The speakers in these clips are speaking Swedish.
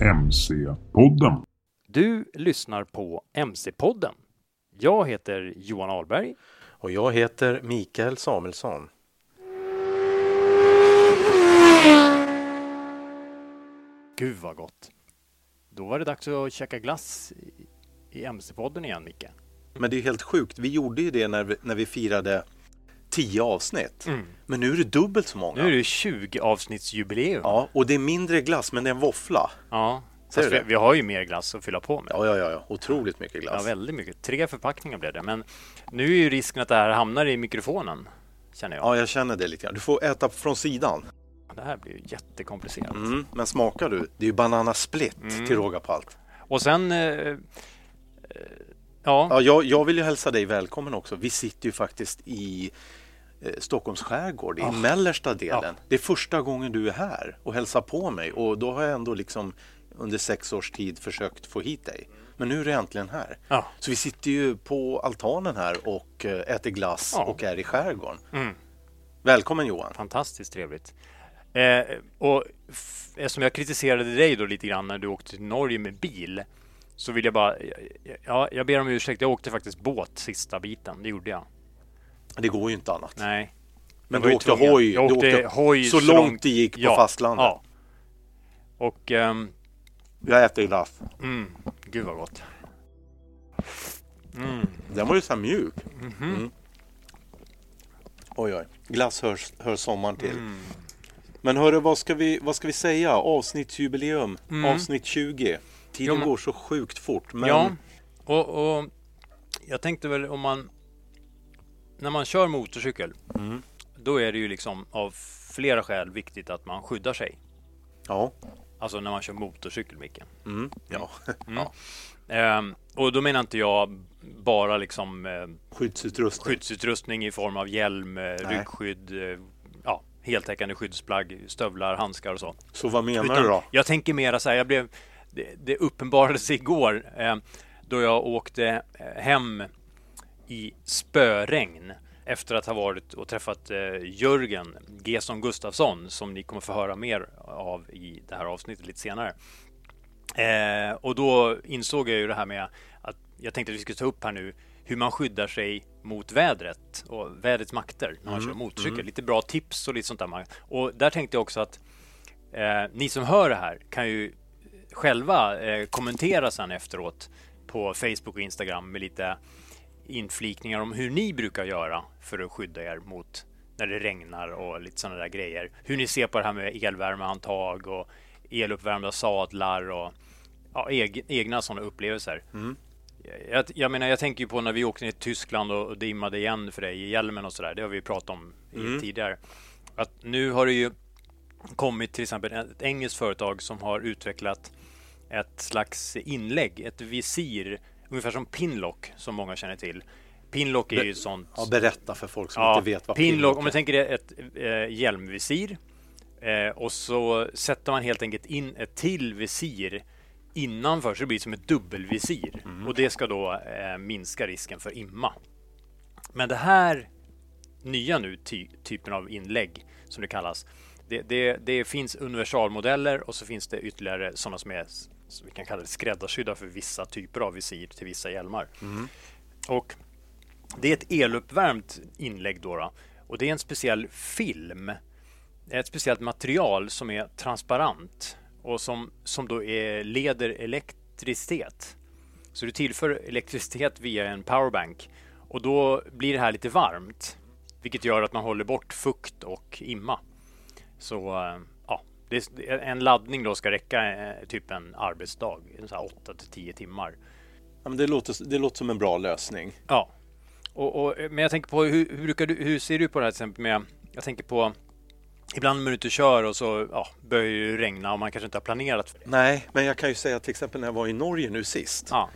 MC-podden. Du lyssnar på MC-podden. Jag heter Johan Ahlberg. Och jag heter Mikael Samuelsson. Gud vad gott. Då var det dags att käka glass i- i MC-podden igen, Micke. Men det är helt sjukt. Vi gjorde ju det när vi, när vi firade tio avsnitt. Men nu är det dubbelt så många. Nu är det 20 avsnittsjubileum. Ja, och det är mindre glass, men det är en våffla. Ja. Fast vi, vi har ju mer glass att fylla på med. Ja, ja, ja, ja. otroligt mycket Ja, glass. väldigt mycket. Tre förpackningar blev det. Men nu är ju risken att det här hamnar i mikrofonen, känner jag. Ja, jag känner det lite grann. Du får äta från sidan. Det här blir ju jättekomplicerat. Mm. Men smakar du? Det är ju banana split Mm. till råga på allt. Och sen... Eh, eh, ja, Ja, jag, jag vill ju hälsa dig välkommen också. Vi sitter ju faktiskt i Stockholms skärgård, i mellersta delen. Det är första gången du är här och hälsar på mig och då har jag ändå liksom under sex års tid försökt få hit dig. Men nu är du äntligen här. Ja. Så vi sitter ju på altanen här och eh, äter glass Ja. och är i skärgården. Mm. Välkommen Johan! fantastiskt trevligt. Eh, och eftersom jag kritiserade dig då lite grann när du åkte till Norge med bil så vill jag bara... Ja, jag ber om ursäkt. Jag åkte faktiskt båt sista biten. Det gjorde jag. Det går ju inte annat. Nej. Men du åkte hoj, Jag du åkte åkte hoj så så långt det gick på Ja, fastlandet. Ja. Och... ehm, Jag äter glass. mm, gud vad gott. Den var ju så här mjuk. Mhm. Mm. Oj, oj. Glass hör, hör sommaren till. Mm. Men hörru, vad ska, vi, vad ska vi säga? Avsnittsjubileum, Mm. avsnitt 20. Tiden Jo, men- går så sjukt fort. Men Ja, och, och jag tänkte väl om man... När man kör motorcykel, Mm. då är det ju liksom av flera skäl viktigt att man skyddar sig. ja. Alltså när man kör motorcykel, Micke. Mm. ja. ja. Ehm, och då menar inte jag bara liksom eh, Skyddsutrustning. skyddsutrustning i form av hjälm, eh, ryggskydd, eh, ja, heltäckande skyddsplagg, stövlar, handskar och så. Så vad menar Utan du då? Jag tänker mera så här, jag blev, det, det uppenbarade sig igår eh, då jag åkte eh, hem i spöregn efter att ha varit och träffat eh, Jörgen Gesson Gustafsson som ni kommer få höra mer av i det här avsnittet lite senare. Eh, och då insåg jag ju det här med att jag tänkte att vi skulle ta upp här nu hur man skyddar sig mot vädret och vädrets makter när man kör motorcykel. Lite bra tips och lite sånt där. Och där tänkte jag också att eh, ni som hör det här kan ju själva eh, kommentera sen efteråt på Facebook och Instagram med lite inflikningar om hur ni brukar göra för att skydda er mot när det regnar och lite sådana där grejer. Hur ni ser på det här med elvärmehandtag och eluppvärmda sadlar och ja, eg, egna sådana upplevelser. Jag, jag menar, jag tänker ju på när vi åkte ner till Tyskland och, och dimmade igen för dig i hjälmen och sådär. Det har vi ju pratat om i, tidigare. Att nu har det ju kommit till exempel ett engelskt företag som har utvecklat ett slags inlägg, ett visir, ungefär som Pinlock som många känner till. Pinlock är ju sånt. Ja, berätta för folk som Ja, inte vet vad pinlock, pinlock om är. man tänker ett eh, hjälmvisir eh, och så sätter man helt enkelt in ett till visir innanför så det blir som ett dubbelvisir Mm. och det ska då eh, minska risken för imma. Men det här nya nu, ty typen av inlägg som det kallas, det, det, det finns universalmodeller och så finns det ytterligare sådana som är så vi kan kalla det skräddarsydda för vissa typer av visir till vissa hjälmar. Och det är ett eluppvärmt inlägg då, då och det är en speciell film, ett speciellt material som är transparent och som, som då är, leder elektricitet. Så du tillför elektricitet via en powerbank och då blir det här lite varmt, vilket gör att man håller bort fukt och imma. Så eh, är, en laddning då ska räcka eh, typ en arbetsdag, så här 8 till 10 timmar. Ja, men det, låter, det låter som en bra lösning. Ja, och, och, men jag tänker på hur, hur, du, hur ser du på det här till exempel med, jag tänker på Ibland när man är ute och kör och så ja, börjar det regna och man kanske inte har planerat för det. Nej, men jag kan ju säga till exempel när jag var i Norge nu sist. Ja,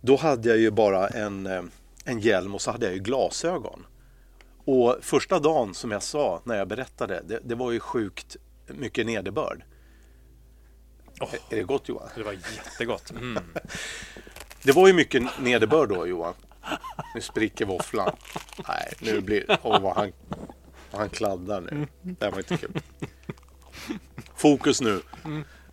Då hade jag ju bara en, eh, en hjälm och så hade jag ju glasögon. Och första dagen som jag sa när jag berättade, det, det var ju sjukt mycket nederbörd. Åh. Är det gott Johan? det var jättegott. Mm. Det var ju mycket nederbörd då Johan. Nu spricker våfflan. Nej, nu blir Åh, vad han, vad han kladdar nu. Det här var inte kul. Fokus nu.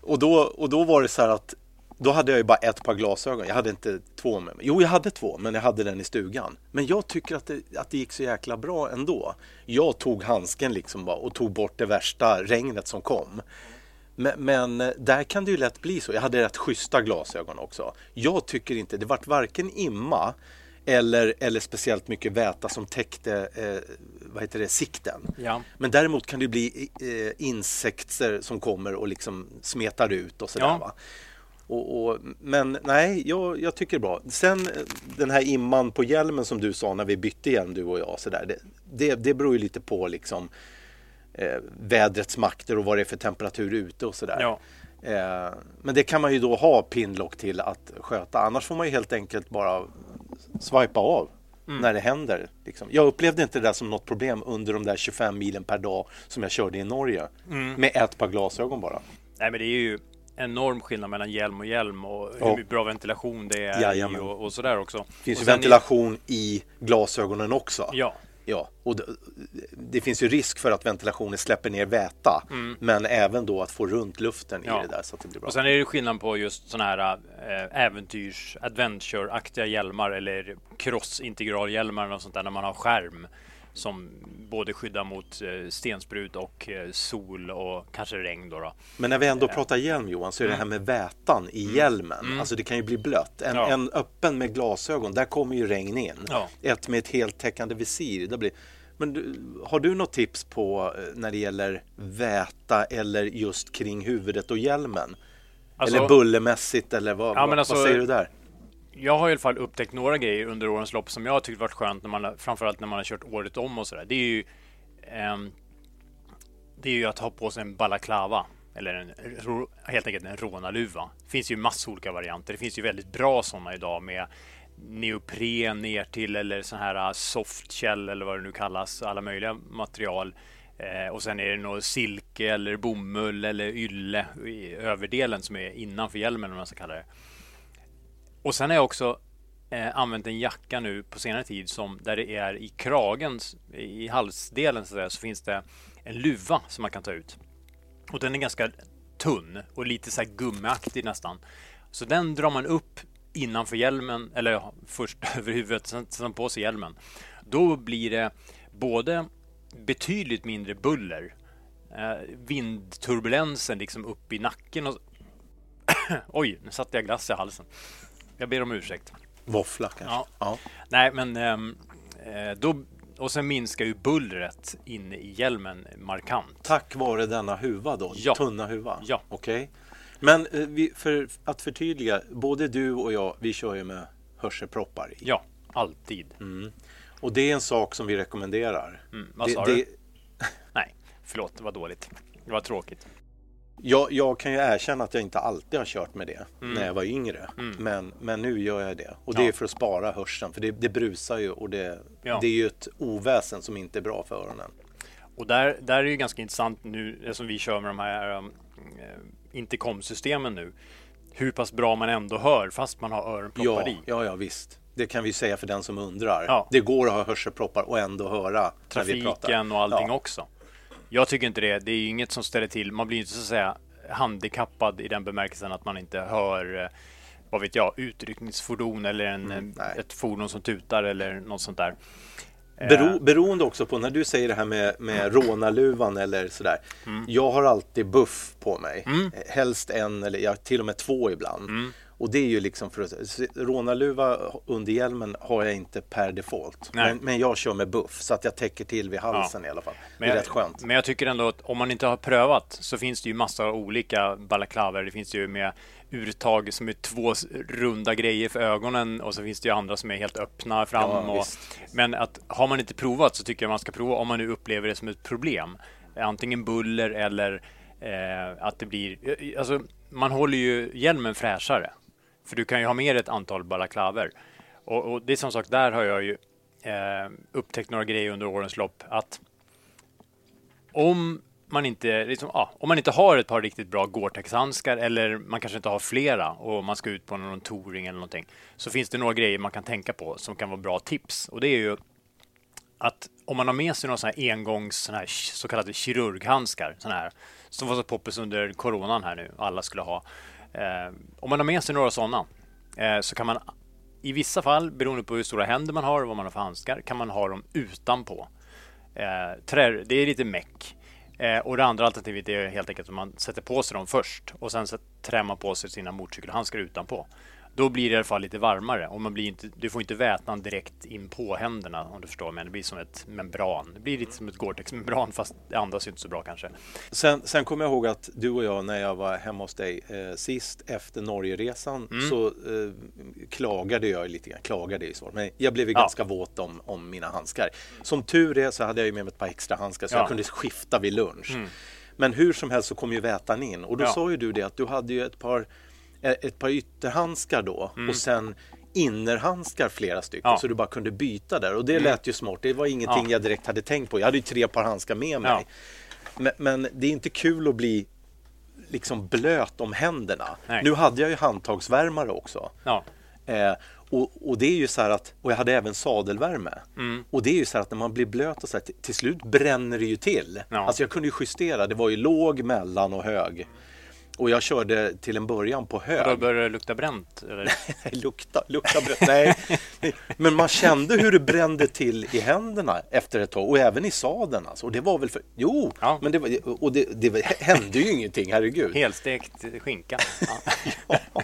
Och då, och då var det så här att då hade jag ju bara ett par glasögon. Jag hade inte två med mig. Jo, jag hade två, men jag hade den i stugan. Men jag tycker att det, att det gick så jäkla bra ändå. Jag tog handsken liksom bara och tog bort det värsta regnet som kom. Men, men eh, där kan det ju lätt bli så. Jag hade rätt schyssta glasögon också. Jag tycker inte, det vart varken imma eller, eller speciellt mycket väta som täckte eh, vad heter det, sikten. Ja. Men däremot kan det bli eh, insekter som kommer och liksom smetar ut och sådär. Ja. Va? Och, och, men nej, jag, jag tycker det är bra. Sen eh, den här imman på hjälmen som du sa när vi bytte hjälm du och jag. Så där, det, det, det beror ju lite på liksom eh, vädrets makter och vad det är för temperatur ute och sådär. Ja. Eh, men det kan man ju då ha pinlock till att sköta. Annars får man ju helt enkelt bara swipa av Mm. när det händer. Liksom. Jag upplevde inte det där som något problem under de där 25 milen per dag som jag körde i Norge. Mm. Med ett par glasögon bara. Nej, men det är ju enorm skillnad mellan hjälm och hjälm och Ja. hur bra ventilation det är i och, och sådär också. Det finns ju ventilation i glasögonen också. Ja, Ja, och det, det finns ju risk för att ventilationen släpper ner väta. Men även då att få runt luften Mm. Ja. i det där så att det blir bra. och sen är det skillnad på just sådana här äh, äventyrs adventure-aktiga hjälmar eller cross-integralhjälmar och sånt där när man har skärm som både skyddar mot eh, stensprut och eh, sol och kanske regn då. då. Men när vi ändå pratar hjälm Johan så är det här med vätan i hjälmen. Alltså det kan ju bli blött. En, Mm. Ja. en öppen med glasögon, där kommer ju regn in. Ja. Ett med ett heltäckande visir. Där blir... Men du, har du något tips på eh, när det gäller väta eller just kring huvudet och hjälmen? Alltså- eller bullermässigt eller vad, Ja, vad, alltså- vad säger du där? Jag har i alla fall upptäckt några grejer under årens lopp som jag har tyckt varit skönt, när man, framförallt när man har kört året om och sådär. Det är ju ehm, Det är ju att ha på sig en balaklava eller en, helt enkelt en rånarluva. Det finns ju massor olika varianter. Det finns ju väldigt bra sådana idag med neopren ner till eller sån här äh, softshell eller vad det nu kallas, alla möjliga material. Eh, och sen är det nog silke eller bomull eller ylle i överdelen som är innanför hjälmen om man ska kalla det. Och sen har jag också eh, använt en jacka nu på senare tid som där det är i kragen, i halsdelen så, där, så finns det en luva som man kan ta ut. Och den är ganska tunn och lite så här gummiaktig nästan. Så den drar man upp innanför hjälmen, eller först över huvudet, sen, sen på sig hjälmen. Då blir det både betydligt mindre buller, eh, vindturbulensen liksom upp i nacken och Oj, nu satte jag glass i halsen. Jag ber om ursäkt. Våffla kanske? Ja. Ja. Nej, men ehm, eh, då och sen minskar ju bullret inne i hjälmen markant. Tack vare denna huva då? Ja. Tunna huva? Ja. Okej. Men eh, vi, för att förtydliga, både du och jag, vi kör ju med hörselproppar i. Ja, alltid. Och det är en sak som vi rekommenderar. Mm, vad det, sa det, du? Nej, förlåt, det var dåligt. Det var tråkigt. Jag, jag kan ju erkänna att jag inte alltid har kört med det när jag var yngre. Men, men nu gör jag det. Och det Mm. Ja. är för att spara hörseln. För det, det brusar ju och det, Ja. det är ju ett oväsen som inte är bra för öronen. Och där, där är det ju ganska intressant nu, som vi kör med de här um, eh, intercom-systemen nu. Hur pass bra man ändå hör fast man har öronproppar Ja, i. ja, ja, visst. Det kan vi säga för den som undrar. Ja. Det går att ha hörselproppar och ändå höra när vi pratar. Trafiken och allting också. Jag tycker inte det. Det är ju inget som ställer till. Man blir inte så att säga handikappad i den bemärkelsen att man inte hör eh, vad vet jag, utryckningsfordon eller en, Mm, nej. ett fordon som tutar eller något sånt där. Bero, beroende också på när du säger det här med, med rånarluvan eller sådär. Mm. Jag har alltid buff på mig. Helst en eller ja, till och med två ibland. Mm. Och det är ju liksom för att rånarluva under hjälmen har jag inte per default. Men, men jag kör med buff så att jag täcker till vid halsen i alla fall. Det är jag, rätt skönt. Men jag tycker ändå att om man inte har prövat så finns det ju massa olika balaklavor. Det finns ju med urtag som är två runda grejer för ögonen och så finns det ju andra som är helt öppna fram. Ja, och, Men att har man inte provat så tycker jag man ska prova om man nu upplever det som ett problem. Antingen buller eller eh, att det blir... eh, Alltså, man håller ju hjälmen fräschare. För du kan ju ha med dig ett antal balaklaver. Och, och det är som sagt, där har jag ju eh, upptäckt några grejer under årens lopp. Att om man inte, liksom, ah, om man inte har ett par riktigt bra Gore-Tex-handskar eller man kanske inte har flera och man ska ut på någon touring eller någonting så finns det några grejer man kan tänka på som kan vara bra tips. Och det är ju att om man har med sig några sådana här engångs såna här, så kallade kirurghandskar såna här, som var så poppis under coronan här nu, alla skulle ha. Eh, om man har med sig några sådana eh, så kan man i vissa fall, beroende på hur stora händer man har och vad man har för handskar, kan man ha dem utanpå. Eh, trä, det är lite meck. Eh, och det andra alternativet är helt enkelt att man sätter på sig dem först och sen så trär man på sig sina motorcykelhandskar utanpå. Då blir det i alla fall lite varmare och man blir inte, du får inte vätnan direkt in på händerna om du förstår mig. Det blir som ett membran. Det blir lite som ett Gore-Tex-membran fast det andas inte så bra kanske. Sen, sen kommer jag ihåg att du och jag när jag var hemma hos dig eh, sist efter Norgeresan Mm. så eh, klagade jag lite grann. Klagade är svårt, men jag blev ju Ja. ganska våt om, om mina handskar. Som tur är så hade jag ju med mig ett par extra handskar så Ja. jag kunde skifta vid lunch. Men hur som helst så kom ju vätan in och då Ja. sa ju du det att du hade ju ett par, ett par ytterhandskar då Mm. och sen innerhandskar flera stycken Ja. Mm. så du bara kunde byta där och det lät ju smart. Det var ingenting Ja. jag direkt hade tänkt på. Jag hade ju tre par handskar med mig. Men, men det är inte kul att bli liksom blöt om händerna. Nej. Nu hade jag ju handtagsvärmare också. Eh, och, och det är ju så här att, och jag hade även sadelvärme. Mm. Och det är ju så här att när man blir blöt och så här, till, till slut bränner det ju till. Ja. Alltså jag kunde ju justera, det var ju låg, mellan och hög. Och jag körde till en början på hög. då börjar det lukta bränt. Eller? Nej, lukta, lukta bröt. Nej. Men man kände hur det brände till i händerna efter ett tag och även i sadeln. Alltså. Och det var väl för... Jo, Ja. men det, var, och det, det hände ju ingenting, herregud. Helstekt skinka. Ja.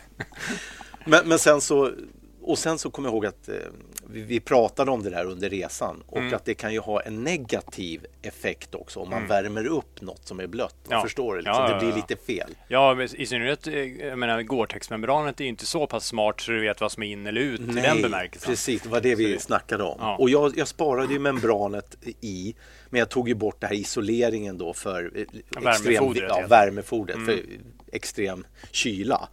Men, men sen så... Och sen så kommer jag ihåg att eh, vi, vi pratade om det där under resan och Mm. att det kan ju ha en negativ effekt också om man värmer upp något som är blött. Ja. Förstår du? Liksom. Ja, ja, Det blir lite fel. Ja, i synnerhet, eh, jag menar, Gore-Tex-membranet är ju inte så pass smart så du vet vad som är in eller ut i den bemärkelsen. precis. Det var det vi Så- snackade om. Och jag, jag sparade ju membranet i, men jag tog ju bort det här isoleringen då för eh, extrem, Värmefodret, ja, värmefodret för Mm. extrem kyla.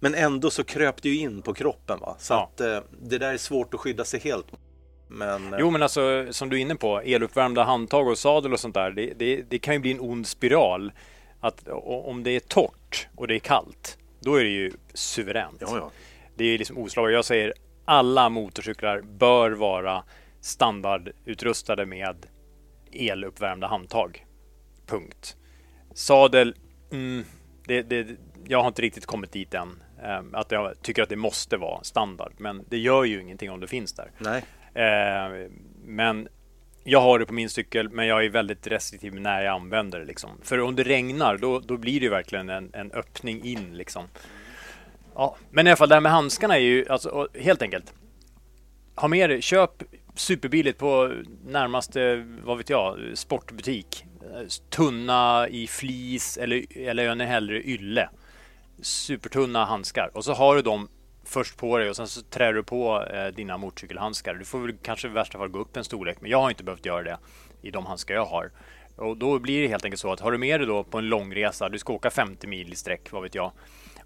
Men ändå så kröp det ju in på kroppen. Va? Så Ja. att eh, det där är svårt att skydda sig helt. Men eh, Jo, men alltså som du är inne på, eluppvärmda handtag och sadel och sånt där, det, det, det kan ju bli en ond spiral. Att om det är torrt och det är kallt, då är det ju suveränt. Ja, ja. Det är liksom oslagbart. Jag säger alla motorcyklar bör vara standardutrustade med eluppvärmda handtag. Punkt. Sadel, mm, det, det, jag har inte riktigt kommit dit än. Eh, Att jag tycker att det måste vara standard. Men det gör ju ingenting om det finns där. nej. Eh, men jag har det på min cykel, men jag är väldigt restriktiv när jag använder det. Liksom. För om det regnar, då, då blir det verkligen en, en öppning in. Liksom. Ja, men i alla fall, det här med handskarna är ju alltså, helt enkelt. Ha med dig, köp superbilligt på närmaste, vad vet jag, sportbutik. Tunna i flis eller, eller ännu hellre ylle. Supertunna handskar. Och så har du dem först på dig och sen så trär du på eh, dina motorcykelhandskar. Du får väl kanske i värsta fall gå upp en storlek, men jag har inte behövt göra det i de handskar jag har. Och då blir det helt enkelt så att har du med dig då på en långresa, du ska åka 50 mil i sträck, vad vet jag,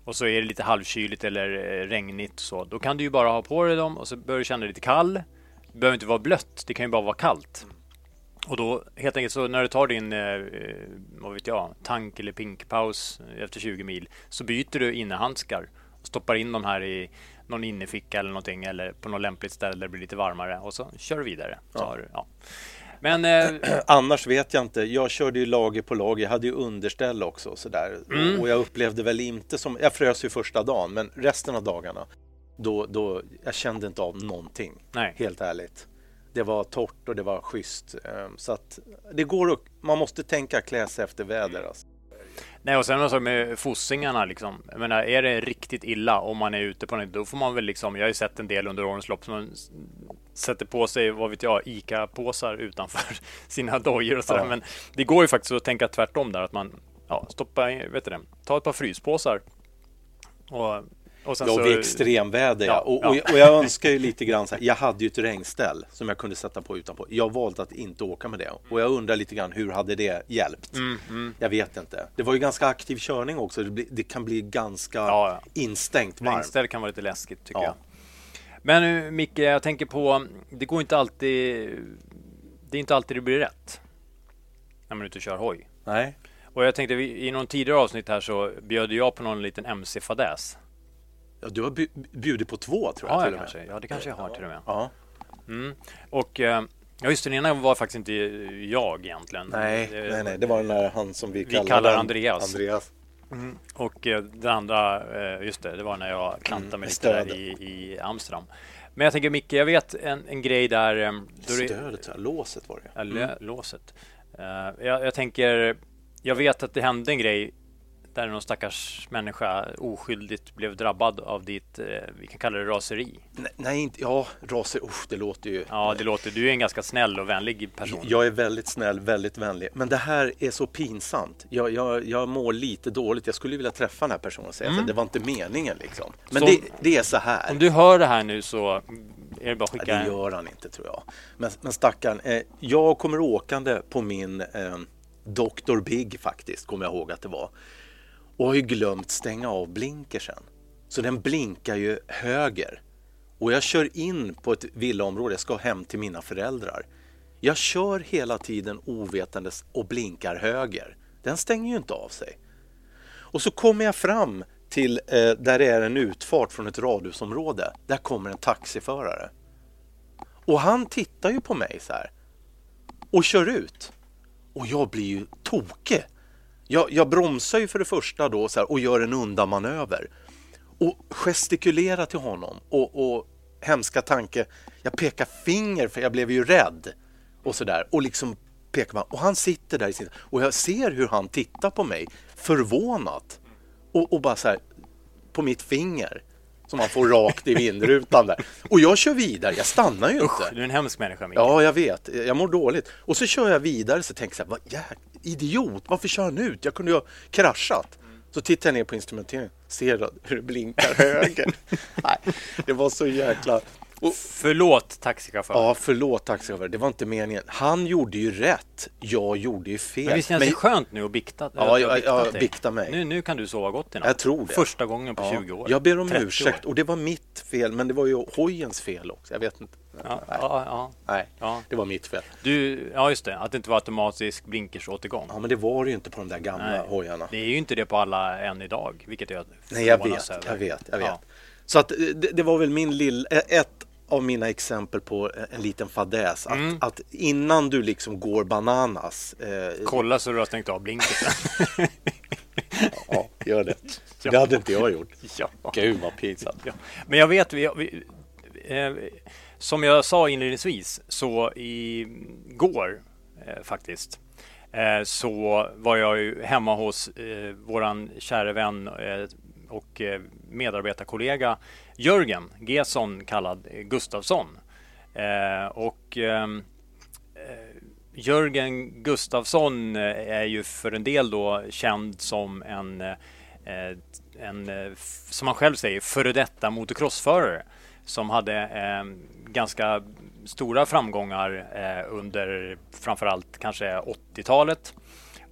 och så är det lite halvkyligt eller eh, regnigt så, då kan du ju bara ha på dig dem och så börjar du känna dig lite kall. Det behöver inte vara blött, det kan ju bara vara kallt. Och då helt enkelt så när du tar din, eh, vad vet jag, tank eller pinkpaus efter 20 mil så byter du innehandskar och stoppar in dem här i någon inneficka eller någonting eller på något lämpligt ställe där det blir lite varmare och så kör du vidare. Så Ja. har ja. Men eh, Annars vet jag inte. Jag körde ju lager på lager. Jag hade ju underställ också. och Sådär. Mm. Och jag upplevde väl inte som... Jag frös ju första dagen, men resten av dagarna då, då jag kände inte av någonting. Nej. Helt ärligt. Det var torrt och det var schysst. Ehm, Så att det går att, Man måste tänka klä sig efter väder. Alltså. Nej, och sen också med fossingarna liksom. Jag menar, är det riktigt illa om man är ute på något, då får man väl liksom, jag har ju sett en del under årens lopp som sätter på sig, vad vet jag, ICA-påsar utanför sina dojor och sådär. Ja. Men det går ju faktiskt att tänka tvärtom där, att man ja, stoppar, vet du det, ta ett par fryspåsar och, och sen Ja, så... vid extremväder ja. Och, och, och jag önskar ju lite grann så här, jag hade ju ett regnställ som jag kunde sätta på utanpå. Jag valde att inte åka med det och jag undrar lite grann hur hade det hjälpt? Mm, Jag vet inte. Det var ju ganska aktiv körning också. Det, blir, det kan bli ganska Ja, ja. instängt varmt. Regnställ kan vara lite läskigt tycker Ja. jag. Men nu, Micke, jag tänker på, det går inte alltid, det är inte alltid det blir rätt när man är ute och kör hoj. Nej. Och jag tänkte, i någon tidigare avsnitt här så bjöd jag på någon liten MC-fadäs. Ja, du har bjudit på två tror jag. Ja, till jag kanske. Ja, det kanske jag har till och med. Ja. Och eh, ja, just det, den ena var faktiskt inte jag egentligen. Nej, Det- nej, nej, det var den där han som vi, Vi kallar Andreas. Andreas. Och eh, den andra, eh, just det, det var när jag klantade mig med lite där i, i Amsterdam. Men jag tänker Micke, jag vet en, en grej där... då det- Stödet, ja, låset var det. Ja, lö- låset. Eh, jag, jag tänker, jag vet att det hände en grej där någon stackars människa oskyldigt blev drabbad av ditt, eh, vi kan kalla det raseri. Nej, nej, inte, ja, raser, usch, det låter ju... Ja, det låter, du är en ganska snäll och vänlig person. Jag är väldigt snäll, väldigt vänlig. Men det här är så pinsamt. Jag, jag, jag mår lite dåligt. Jag skulle vilja träffa den här personen och säga att det var inte meningen. Liksom. Men Mm. Så- det, det är så här. Om du hör det här nu så är det bara att skicka det gör han inte tror jag. Men, men stackarn, eh, jag kommer åkande på min eh, Dr. Big faktiskt, kommer jag ihåg att det var. Och har ju glömt stänga av blinkersen. Så den blinkar ju höger. Och jag kör in på ett villaområde, jag ska hem till mina föräldrar. Jag kör hela tiden ovetandes och blinkar höger. Den stänger ju inte av sig. Och så kommer jag fram till eh, där det är en utfart från ett radhusområde. Där kommer en taxiförare. Och han tittar ju på mig så här. Och kör ut. Och jag blir ju tokig. Jag, jag bromsar ju för det första då så här, och gör en undanmanöver. Och gestikulerar till honom. Och, och hemska tanke, jag pekar finger för jag blev ju rädd. Och sådär. Och liksom pekar man. Och han sitter där i sin... Och jag ser hur han tittar på mig förvånat. Och, och bara så här på mitt finger. Som man får rakt i vindrutan där. Och jag kör vidare, jag stannar ju Usch, inte. du är en hemsk människa Micke. Ja, jag vet. Jag mår dåligt. Och så kör jag vidare så tänker jag så här, vad idiot, varför kör han ut? Jag kunde ju ha kraschat. Så tittar jag ner på instrumenteringen, ser hur det blinkar höger. Nej, det var så jäkla... Och, Förlåt taxichaufför. ja, förlåt taxichaufför, det var inte meningen. Han gjorde ju rätt, jag gjorde ju fel. Men visst känns det skönt nu att bikta? Ja, jag- jag dig? biktar mig. Nu, nu kan du sova gott i natt. Jag tror det. Första gången på Ja, 20 år. Jag ber om 30 ursäkt år. och det var mitt fel, men det var ju hojens fel också. Jag vet inte. Ja, Nej, ja, ja. nej Ja. det var mitt fel. Du, ja, just det. Att det inte var automatisk blinkersåtergång. Ja, men det var det ju inte på de där gamla Nej. hojarna. Det är ju inte det på alla än idag, vilket jag Nej, jag vet, jag vet, jag vet. Så att eh, det, det var väl min lill, eh, ett av mina exempel på en liten fadäs. Att, Mm. att innan du liksom går bananas. Eh, Kolla så du har stängt av blinkersen. ja, gör det. Ja. Det hade inte jag gjort. ja. Gud vad pinsamt. Ja. Men jag vet, vi, vi, eh, som jag sa inledningsvis, så igår eh, faktiskt, eh, så var jag ju hemma hos eh, våran kära vän eh, och medarbetarkollega Jörgen Gesson, kallad Gustafsson. Eh, och ehm, eh, Jörgen Gustafsson eh, är ju för en del då känd som en, eh, en eh, som han själv säger, före detta motocrossförare som hade eh, ganska stora framgångar eh, under framförallt kanske 80-talet.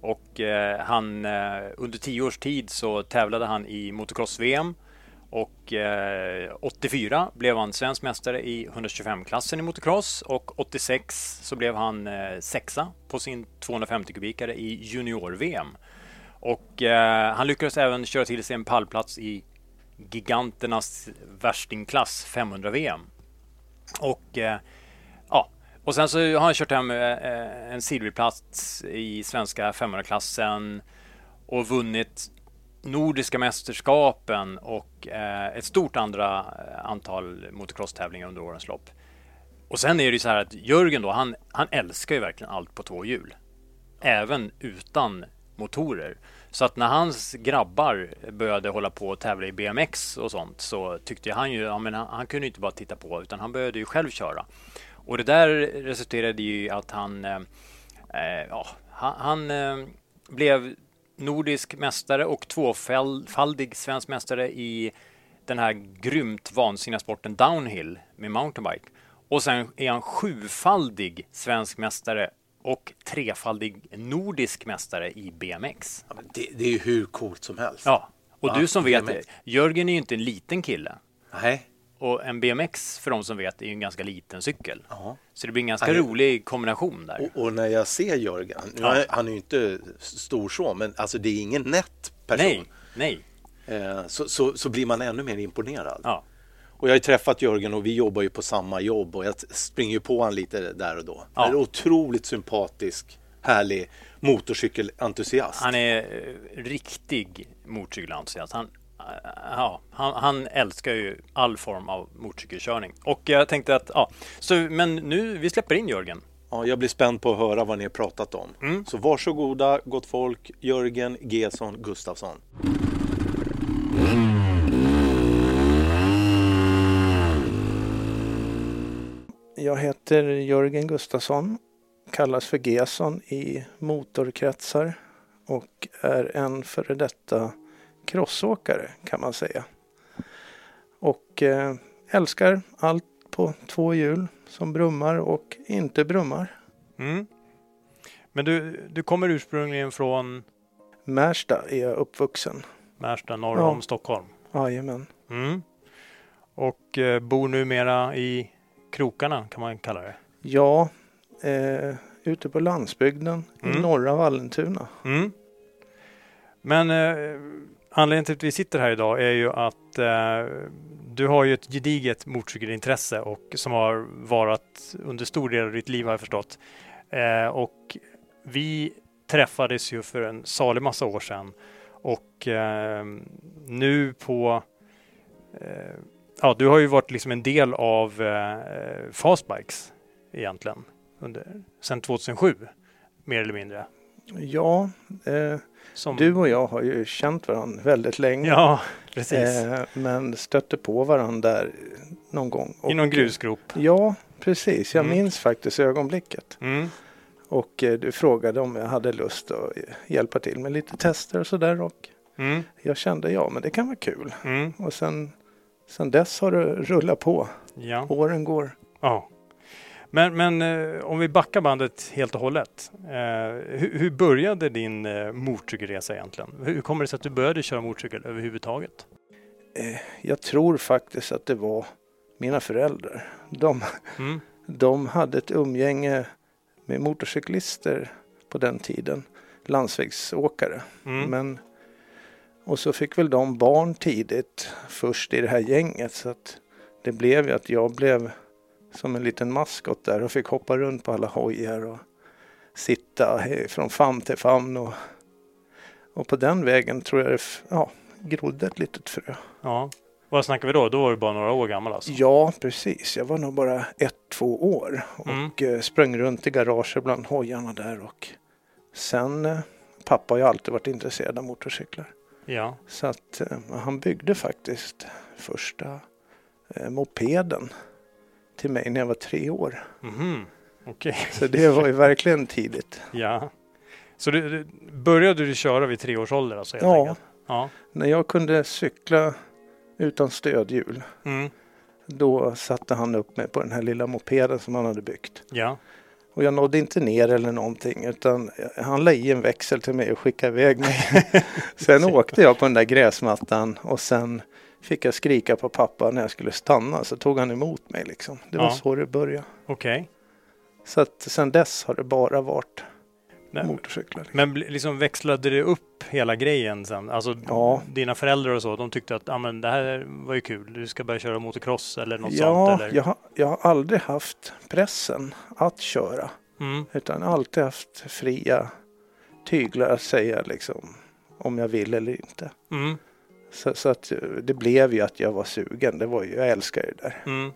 Och eh, han, eh, under tio års tid så tävlade han i motocross-VM och eh, 84 blev han svensk mästare i 125-klassen i motocross och 86 så blev han eh, sexa på sin 250 kubikare i junior-VM. Och eh, han lyckades även köra till sig en pallplats i giganternas värstingklass 500-VM. Och eh, ja, och sen så har han kört hem eh, en silverplats i svenska 500-klassen och vunnit Nordiska mästerskapen och eh, ett stort andra eh, antal motocross-tävlingar under årens lopp. Och sen är det ju så här att Jörgen då, han, han älskar ju verkligen allt på två hjul. Även utan motorer. Så att när hans grabbar började hålla på och tävla i BMX och sånt så tyckte han ju, ja, men han, han kunde inte bara titta på utan han började ju själv köra. Och det där resulterade ju i att han, eh, eh ja, han, han eh, blev nordisk mästare och tvåfaldig svensk mästare i den här grymt vansinniga sporten downhill med mountainbike. Och sen är han sjufaldig svensk mästare och trefaldig nordisk mästare i BMX. Ja, det, det, är ju hur coolt som helst. Ja, och ja, du som vet, BMX. Jörgen är ju inte en liten kille. Nej. Och en BMX, för de som vet, är ju en ganska liten cykel. Aha. Så det blir en ganska Aj. rolig kombination där. Och, och, när jag ser Jörgen, ja. han är ju inte stor så, men alltså det är ingen nätt person. Nej, nej. Eh, så, så, så, blir man ännu mer imponerad. Ja. Och jag har ju träffat Jörgen och vi jobbar ju på samma jobb och jag springer ju på honom lite där och då. Ja. Han är otroligt sympatisk, härlig motorcykelentusiast. Han är eh, riktig motorcykelentusiast. Han, ja, han, han, älskar ju all form av motorcykelkörning. Och jag tänkte att, ja, så, men nu, vi släpper in Jörgen. Ja, jag blir spänd på att höra vad ni har pratat om. Mm. Så varsågoda gott folk, Jörgen Gesson Gustafsson. Jag heter Jörgen Gustafsson, kallas för Gesson i motorkretsar och är en före detta crossåkare kan man säga. Och eh, älskar allt på två hjul som brummar och inte brummar. Mm. Men du, du kommer ursprungligen från? Märsta är jag uppvuxen. Märsta norr ja. om Stockholm? Jajamän. Mm. Och eh, bor numera i krokarna kan man kalla det? Ja, eh, ute på landsbygden mm. i norra Vallentuna. Mm. Men eh, anledningen till att vi sitter här idag är ju att eh, du har ju ett gediget motorcykelintresse och som har varit under stor del av ditt liv har jag förstått. Eh, och vi träffades ju för en salig massa år sedan och eh, nu på eh, ja, du har ju varit liksom en del av eh, Fastbikes egentligen under, sedan 2007, mer eller mindre. Ja, eh, som... du och jag har ju känt varandra väldigt länge. Ja, precis. Eh, men stötte på varandra där någon gång. I någon grusgrop? Ja, precis. Jag mm. minns faktiskt ögonblicket. Mm. Och eh, du frågade om jag hade lust att hjälpa till med lite tester och sådär. Och mm. jag kände ja, men det kan vara kul. Mm. Och sen Sen dess har det rullat på. Ja. Åren går. Ja. Men, men eh, om vi backar bandet helt och hållet. Eh, hur, hur, började din eh, motorcykelresa egentligen? Hur kommer det sig att du började köra motorcykel överhuvudtaget? Jag tror faktiskt att det var mina föräldrar. De, mm. de hade ett umgänge med motorcyklister på den tiden. Landsvägsåkare. Mm. Men och så fick väl de barn tidigt först i det här gänget så att det blev ju att jag blev som en liten maskot där och fick hoppa runt på alla hojar och sitta från famn till famn och, och på den vägen tror jag det ja, grodde ett litet frö. Ja. Vad snackar vi då? Då var du bara några år gammal alltså? Ja, precis. Jag var nog bara ett, två år och mm. sprang runt i garaget bland hojarna där och sen eh, pappa har ju alltid varit intresserad av motorcyklar. Ja. Så att eh, han byggde faktiskt första eh, mopeden till mig när jag var tre år. Mm. Okay. Så det var ju verkligen tidigt. Ja. Så du, du, började du köra vid tre års ålder alltså? Ja. ja. När jag kunde cykla utan stödhjul. Mm. Då satte han upp mig på den här lilla mopeden som han hade byggt. Ja. Och jag nådde inte ner eller någonting utan han la i en växel till mig och skickade iväg mig. sen åkte jag på den där gräsmattan och sen fick jag skrika på pappa när jag skulle stanna så tog han emot mig liksom. Det var Ja. så det började. Okej. Så att sen dess har det bara varit Nej, motorcyklar. Men bli- liksom växlade det upp hela grejen sen? Alltså Ja. dina föräldrar och så, de tyckte att ah, men det här var ju kul, du ska börja köra motocross eller något Ja, sånt? Eller? jag, har- jag har aldrig haft pressen att köra. Mm. Utan alltid haft fria tyglar att säga liksom om jag vill eller inte. Mm. Så, så att det blev ju att jag var sugen. Det var ju, jag älskar det där. Mm.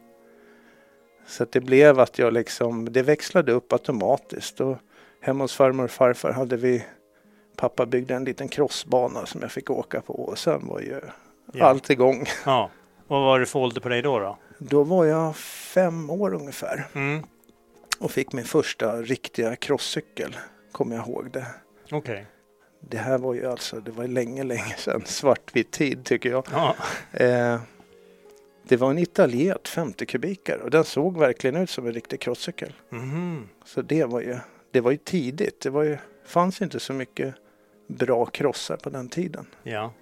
Så att det blev att jag liksom, det växlade upp automatiskt. Och hemma hos farmor och farfar hade vi, pappa byggde en liten crossbana som jag fick åka på. Och sen var ju Ja. allt igång. ja. Vad var det för ålder på dig då? då? Då var jag fem år ungefär. Mm. Och fick min första riktiga crosscykel. Kommer jag ihåg det. Okej. Det här var ju alltså, det var länge, länge sedan. Svartvit tid tycker jag. Ja. Eh, det var en italiet 50 kubikare och den såg verkligen ut som en riktig crosscykel. Mhm. Så det var ju, det var ju tidigt. Det var ju, fanns inte så mycket bra krossar på den tiden. ja.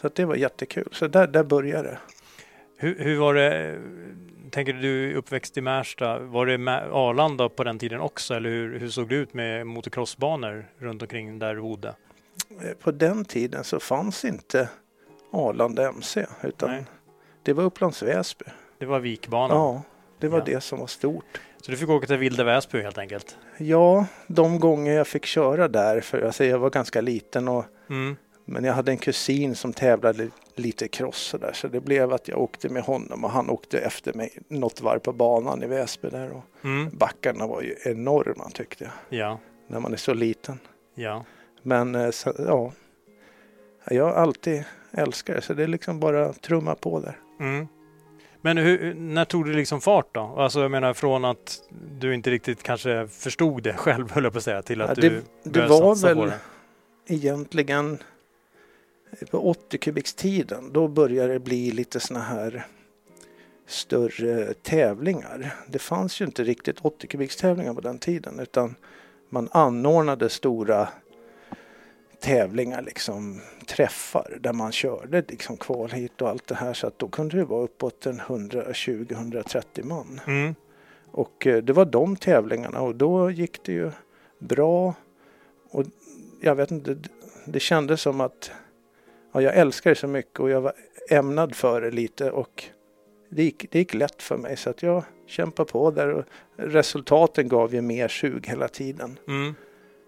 Så det var jättekul. Så där, där började det. Hur, hur var det, tänker du, uppväxt i Märsta, var det Arlanda på den tiden också eller hur, hur såg det ut med motocrossbanor runt omkring där du bodde? Eh, På den tiden så fanns inte Arlanda MC utan Nej. det var Upplands Väsby. Det var Vikbanan. Ja, det var Ja. det som var stort. Så du fick åka till Vilda Väsby helt enkelt? Ja, de gånger jag fick köra där, för alltså jag var ganska liten och Mm. Men jag hade en kusin som tävlade lite cross där så det blev att jag åkte med honom och han åkte efter mig något varv på banan i Väsby där och Mm. backarna var ju enorma tyckte jag Ja, när man är så liten. ja. Men eh, så, ja, jag har alltid älskat det så det är liksom bara trumma på där. Mm. Men hur, när tog det liksom fart då? Alltså jag menar från att du inte riktigt kanske förstod det själv höll jag på att säga till att Ja, du det- det var satsa väl- det. Egentligen på 80 kubikstiden då började det bli lite såna här större tävlingar. Det fanns ju inte riktigt 80 kubikstävlingar på den tiden utan man anordnade stora tävlingar, liksom träffar där man körde liksom kval hit och allt det här så att då kunde det vara uppåt en 120-130 man. Mm. Och eh, det var de tävlingarna och då gick det ju bra. Och jag vet inte, det- det kändes som att ja, jag älskar det så mycket och jag var ämnad för det lite och det gick, det gick lätt för mig så att jag kämpade på där och resultaten gav ju mer sug hela tiden. Mm.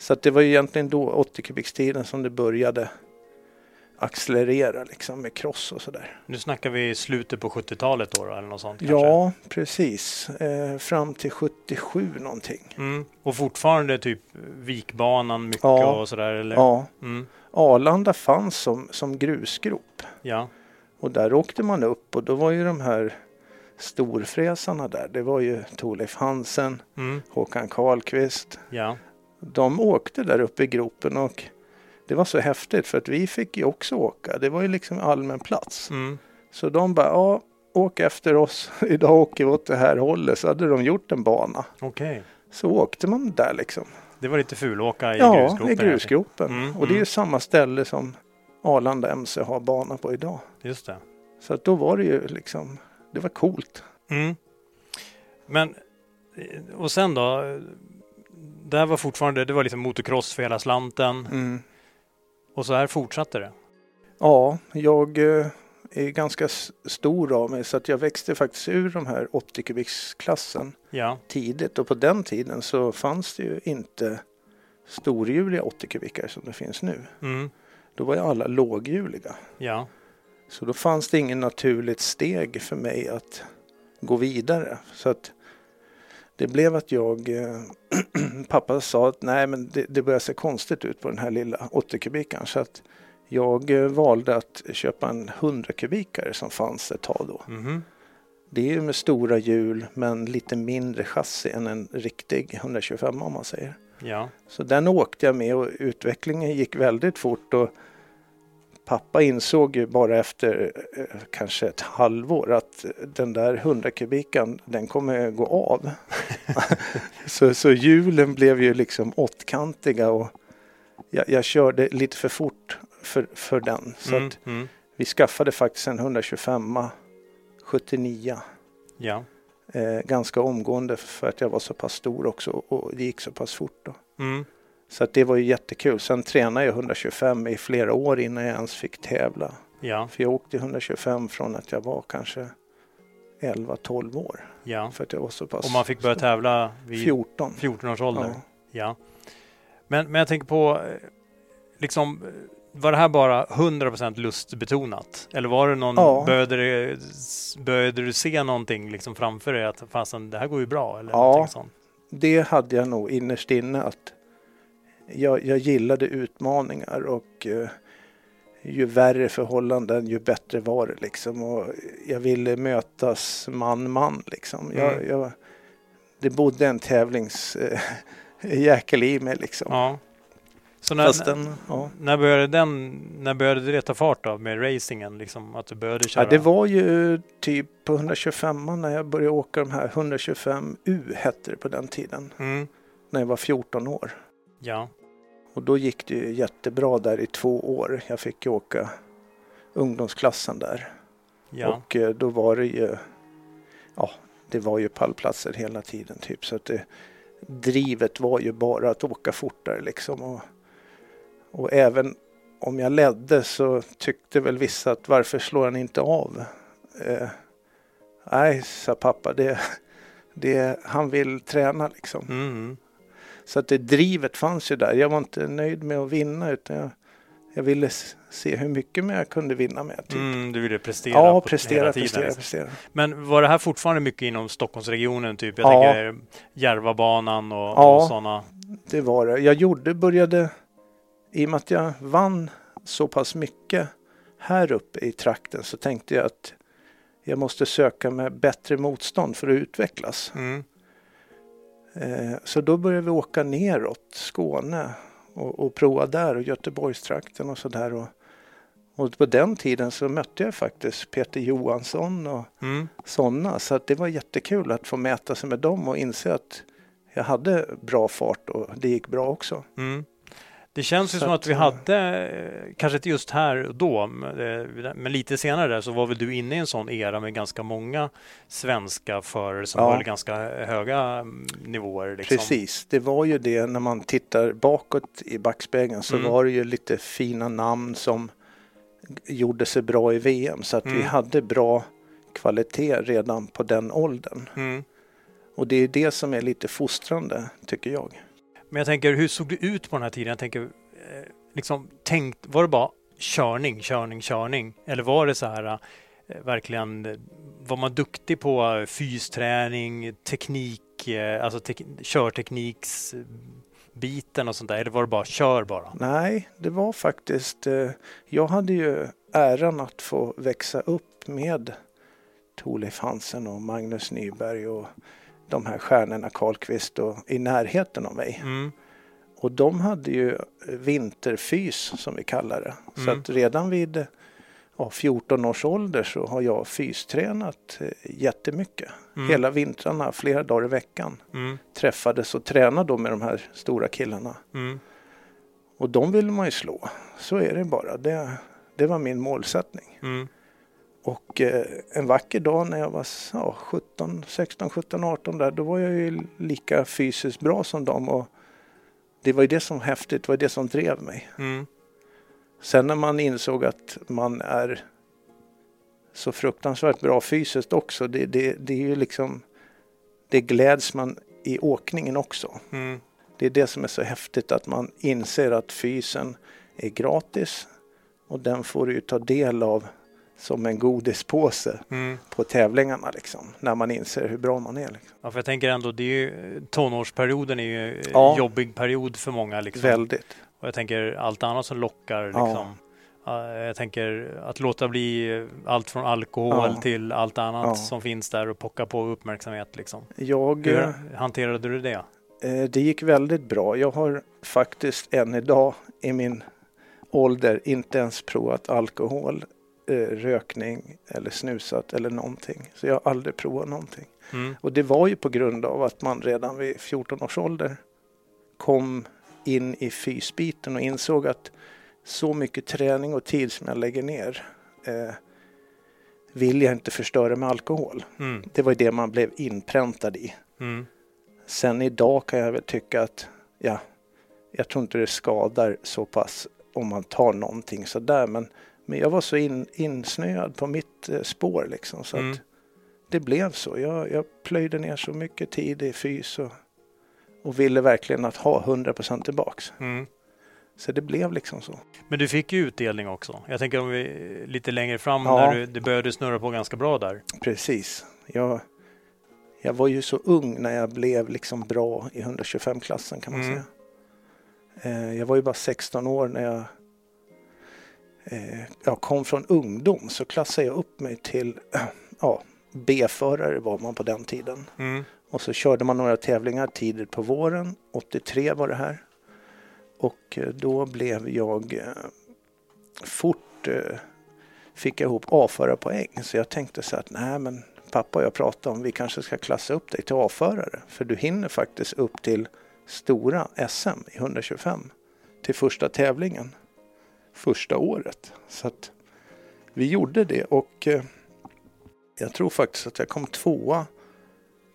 Så att det var ju egentligen då, 80 kubikstiden, som det började accelerera liksom med cross och sådär. Nu snackar vi slutet på 70-talet då, då eller något sånt kanske? Ja, precis. Eh, fram till 77 någonting. Mm. Och fortfarande typ Vikbanan mycket Ja. och sådär? Eller? Ja, Mm. Arlanda fanns som, som grusgrop Ja. och där åkte man upp och då var ju de här storfräsarna där. Det var ju Thorleif Hansen, Mm. Håkan Karlqvist. Ja. De åkte där uppe i gropen och det var så häftigt för att vi fick ju också åka. Det var ju liksom allmän plats. Mm. Så de bara, ja, åk efter oss. Idag åker vi åt det här hållet. Så hade de gjort en bana. Okej. Så åkte man där liksom. Det var lite fulåka i ja, grusgropen? i grusgropen. Mm, och det är ju mm. samma ställe som Arlanda MC har bana på idag. Just det. Så att då var det ju liksom, det var coolt. Mm. Men, och sen då? Det här var fortfarande, det var liksom motocross för hela slanten Mm. och så här fortsatte det. Ja, jag eh, är ganska stor av mig så att jag växte faktiskt ur de här 80 kubiksklassen Ja. tidigt och på den tiden så fanns det ju inte storhjuliga 80 kubikare som det finns nu. Mm. Då var ju alla låghjuliga. Ja. Så då fanns det ingen naturligt steg för mig att gå vidare. Så att det blev att jag, eh, pappa sa att nej men det, det börjar se konstigt ut på den här lilla 80 kubikaren. Så att jag eh, valde att köpa en 100 kubikare som fanns ett tag då. Mhm. Det är med stora hjul men lite mindre chassi än en riktig 125 om man säger. Ja. Så den åkte jag med och utvecklingen gick väldigt fort och pappa insåg ju bara efter eh, kanske ett halvår att den där 100 kubikan den kommer gå av. så, så hjulen blev ju liksom åttkantiga och jag, jag körde lite för fort för, för den. Så Mm, mm. vi skaffade faktiskt en 125 79 Ja. eh, ganska omgående för att jag var så pass stor också och det gick så pass fort. Då. Mm. Så att det var ju jättekul. Sen tränade jag 125 i flera år innan jag ens fick tävla. Ja. För jag åkte 125 från att jag var kanske 11-12 år. ja. För att jag var så pass Och man fick börja tävla vid 14. 14 års ålder? Ja. Ja. Men, men jag tänker på, eh, liksom, var det här bara 100% lustbetonat? Eller var det någon, Ja. började, s- började du se någonting liksom framför dig att fasen, det här går ju bra? Eller Ja. sånt? Det hade jag nog innerst inne att jag, jag gillade utmaningar och eh, ju värre förhållanden ju bättre var det liksom. Och jag ville mötas man-man liksom. Jag, Mm. jag, det bodde en tävlingsjäkel i mig liksom. Ja. Så när, den, ja. när, började den, när började det ta fart då med racingen? Liksom, att du började köra? Ja, det var ju typ på 125 när jag började åka de här 125U hette det på den tiden. Mm. När jag var 14 år. Ja. Och då gick det ju jättebra där i två år. Jag fick ju åka ungdomsklassen där. Ja. Och eh, då var det ju, ja, det var ju pallplatser hela tiden typ. Så att det, drivet var ju bara att åka fortare liksom. Och, och även om jag ledde så tyckte väl vissa att varför slår han inte av? Eh, nej, sa pappa, det, det, han vill träna liksom. Mm. Så att det drivet fanns ju där. Jag var inte nöjd med att vinna utan jag, jag ville se hur mycket mer jag kunde vinna med. Typ. Mm, du ville prestera ja, på prestera, hela tiden. prestera, liksom. prestera. Men var det här fortfarande mycket inom Stockholmsregionen? Typ? Jag Ja. tänker Järvabanan och, Ja. och sådana. Det var det. Jag gjorde, började, i och med att jag vann så pass mycket här uppe i trakten så tänkte jag att jag måste söka med bättre motstånd för att utvecklas. Mm. Eh, så då började vi åka neråt Skåne och, och prova där och Göteborgstrakten och sådär. Och, och på den tiden så mötte jag faktiskt Peter Johansson och Mm. sådana. Så att det var jättekul att få mäta sig med dem och inse att jag hade bra fart och det gick bra också. Mm. Det känns ju Så som att vi eh, hade, eh, kanske inte just här och då, men eh, men lite senare där så var väl du inne i en sån era med ganska många svenska förare som Ja. höll ganska höga mm, nivåer. Liksom. Precis, det var ju det när man tittar bakåt i backspegeln så Mm. var det ju lite fina namn som gjorde sig bra i VM så att vi Mm. hade bra kvalitet redan på den åldern. Mm. Och det är det som är lite fostrande tycker jag. Men jag tänker, hur såg det ut på den här tiden? Jag tänker, eh, liksom, tänkt, var det bara körning, körning, körning? Eller var det så här, eh, verkligen, eh, var man duktig på fysträning, teknik, alltså tek, körtekniksbiten och sånt där? Eller var det bara kör bara? Nej, det var faktiskt, jag hade ju äran att få växa upp med Thorleif Hansen och Magnus Nyberg och de här stjärnorna Karlqvist och i närheten av mig. Mm. Och de hade ju vinterfys som vi kallar det. Så Mm. att redan vid ja, 14 års ålder så har jag fystränat eh, jättemycket. Mm. Hela vintrarna, flera dagar i veckan. Mm. Träffades och tränade då med de här stora killarna. Mm. Och de vill man ju slå. Så är det bara. Det, det var min målsättning. Mm. Och eh, en vacker dag när jag var ja, 17, 16, 17, 18 där, då var jag ju lika fysiskt bra som dem. Och det var ju det som var häftigt, det var det som drev mig. Mm. Sen när man insåg att man är så fruktansvärt bra fysiskt också, det, det, det är ju liksom, det gläds man i åkningen också. Mm. Det är det som är så häftigt att man inser att fysen är gratis och den får du ta del av som en godispåse Mm. på tävlingarna liksom. När man inser hur bra man är. Liksom. Ja, för jag tänker ändå, det är ju, tonårsperioden är ju en Ja. jobbig period för många. Liksom. Väldigt. Och jag tänker allt annat som lockar. Liksom. Ja, Jag tänker att låta bli allt från alkohol Ja. till allt annat som finns där och pocka på uppmärksamhet. Liksom. Jag, Hur eh, hanterade du det? eh, det gick väldigt bra. Jag har faktiskt än idag i min ålder inte ens provat alkohol, eh, rökning eller snusat eller någonting. Så jag har aldrig provat någonting. Mm. Och det var ju på grund av att man redan vid 14 års ålder kom in i fysbiten och insåg att så mycket träning och tid som jag lägger ner eh, vill jag inte förstöra med alkohol. Mm. Det var ju det man blev inpräntad i. Mm. Sen idag kan jag väl tycka att ja, jag tror inte det skadar så pass om man tar någonting sådär. Men, men jag var så in, insnöad på mitt eh, spår liksom. Så Mm. att det blev så. Jag, jag plöjde ner så mycket tid i fys och, och ville verkligen att ha 100% tillbaks. Mm. Så det blev liksom så. Men du fick ju utdelning också. Jag tänker om vi lite längre fram Ja. när du, det började snurra på ganska bra där. Precis. Jag, jag var ju så ung när jag blev liksom bra i 125-klassen kan man Mm. säga. Eh, jag var ju bara 16 år när jag, jag kom från ungdom så klassade jag upp mig till ja, B-förare var man på den tiden. Mm. Och så körde man några tävlingar tidigt på våren. 83 var det här. Och eh, då blev jag eh, fort eh, fick jag ihop A-förarpoäng. Så jag tänkte så att nej men pappa och jag pratade om vi kanske ska klassa upp dig till A-förare. För du hinner faktiskt upp till stora SM i 125 till första tävlingen. Första året. Så att vi gjorde det och eh, jag tror faktiskt att jag kom tvåa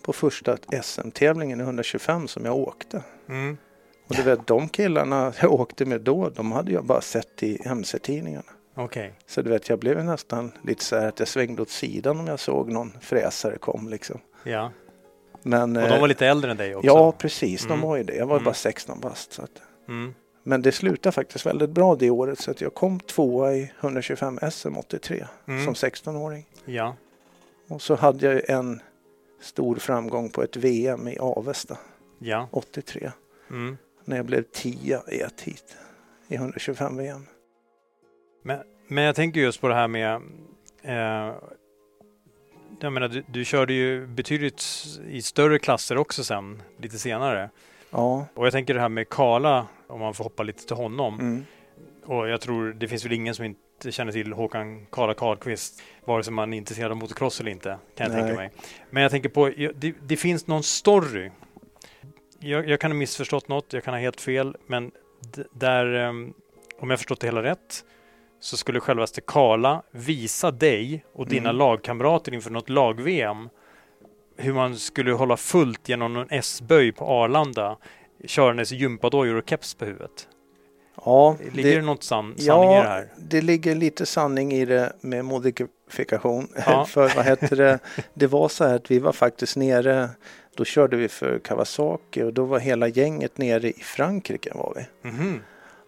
på första SM-tävlingen i 125 som jag åkte. Mm. Och du vet de killarna jag åkte med då, de hade jag bara sett i MC-tidningarna. Okej. Så du vet, jag blev nästan lite så här att jag svängde åt sidan om jag såg någon fräsare kom liksom. Ja. Men, Och de eh, var lite äldre än dig också? Ja, precis. Mm. De var ju det. Jag var Mm. bara 16 bast. Så att. Mm. Men det slutade faktiskt väldigt bra det året så att jag kom tvåa i 125 SM 83 Mm. som 16-åring. Ja. Och så hade jag en stor framgång på ett VM i Avesta Ja. 83 Mm. när jag blev 10 i ett hit i 125 VM. Men, men jag tänker just på det här med eh, jag menar, du, du körde ju betydligt i större klasser också sen, lite senare. Ja, Och jag tänker det här med Kala, om man får hoppa lite till honom. mm. Och jag tror det finns väl ingen som inte känner till Håkan Kala Karlqvist, vare sig man är intresserad av motocross eller inte, kan jag Nej. tänka mig. Men jag tänker på, det, det finns någon story. Jag, jag kan ha missförstått något, jag kan ha helt fel, men där, ehm, om jag förstått det hela rätt, så skulle självaste Kala visa dig och dina Mm. lagkamrater inför något lag-VM hur man skulle hålla fullt genom någon S-böj på Arlanda körandes gympadojor och keps på huvudet. ja Ligger det, något san- sanning i det här? det ligger lite sanning i det med modifikation. Ja. för vad heter det? Det var så här att vi var faktiskt nere, då körde vi för Kawasaki och då var hela gänget nere i Frankrike var vi. Mhm.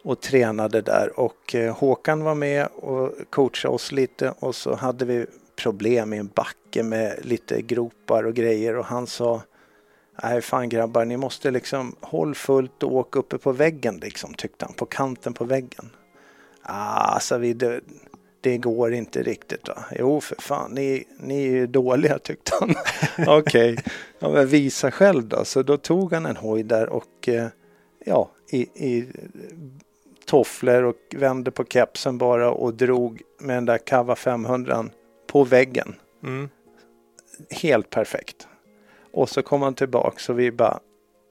och tränade där och eh, Håkan var med och coachade oss lite och så hade vi problem i en backe med lite gropar och grejer och han sa Nej fan grabbar ni måste liksom håll fullt och åka uppe på väggen liksom tyckte han på kanten på väggen. Ah, sa vi det, det går inte riktigt va. Jo för fan ni, ni är ju dåliga tyckte han. Okej, ja, men visa själv då. Så då tog han en hoj där och eh, ja i, i tofflor och vände på kepsen bara och drog med den där Kava 500 på väggen. Mm. Helt perfekt. Och så kom han tillbaks och vi bara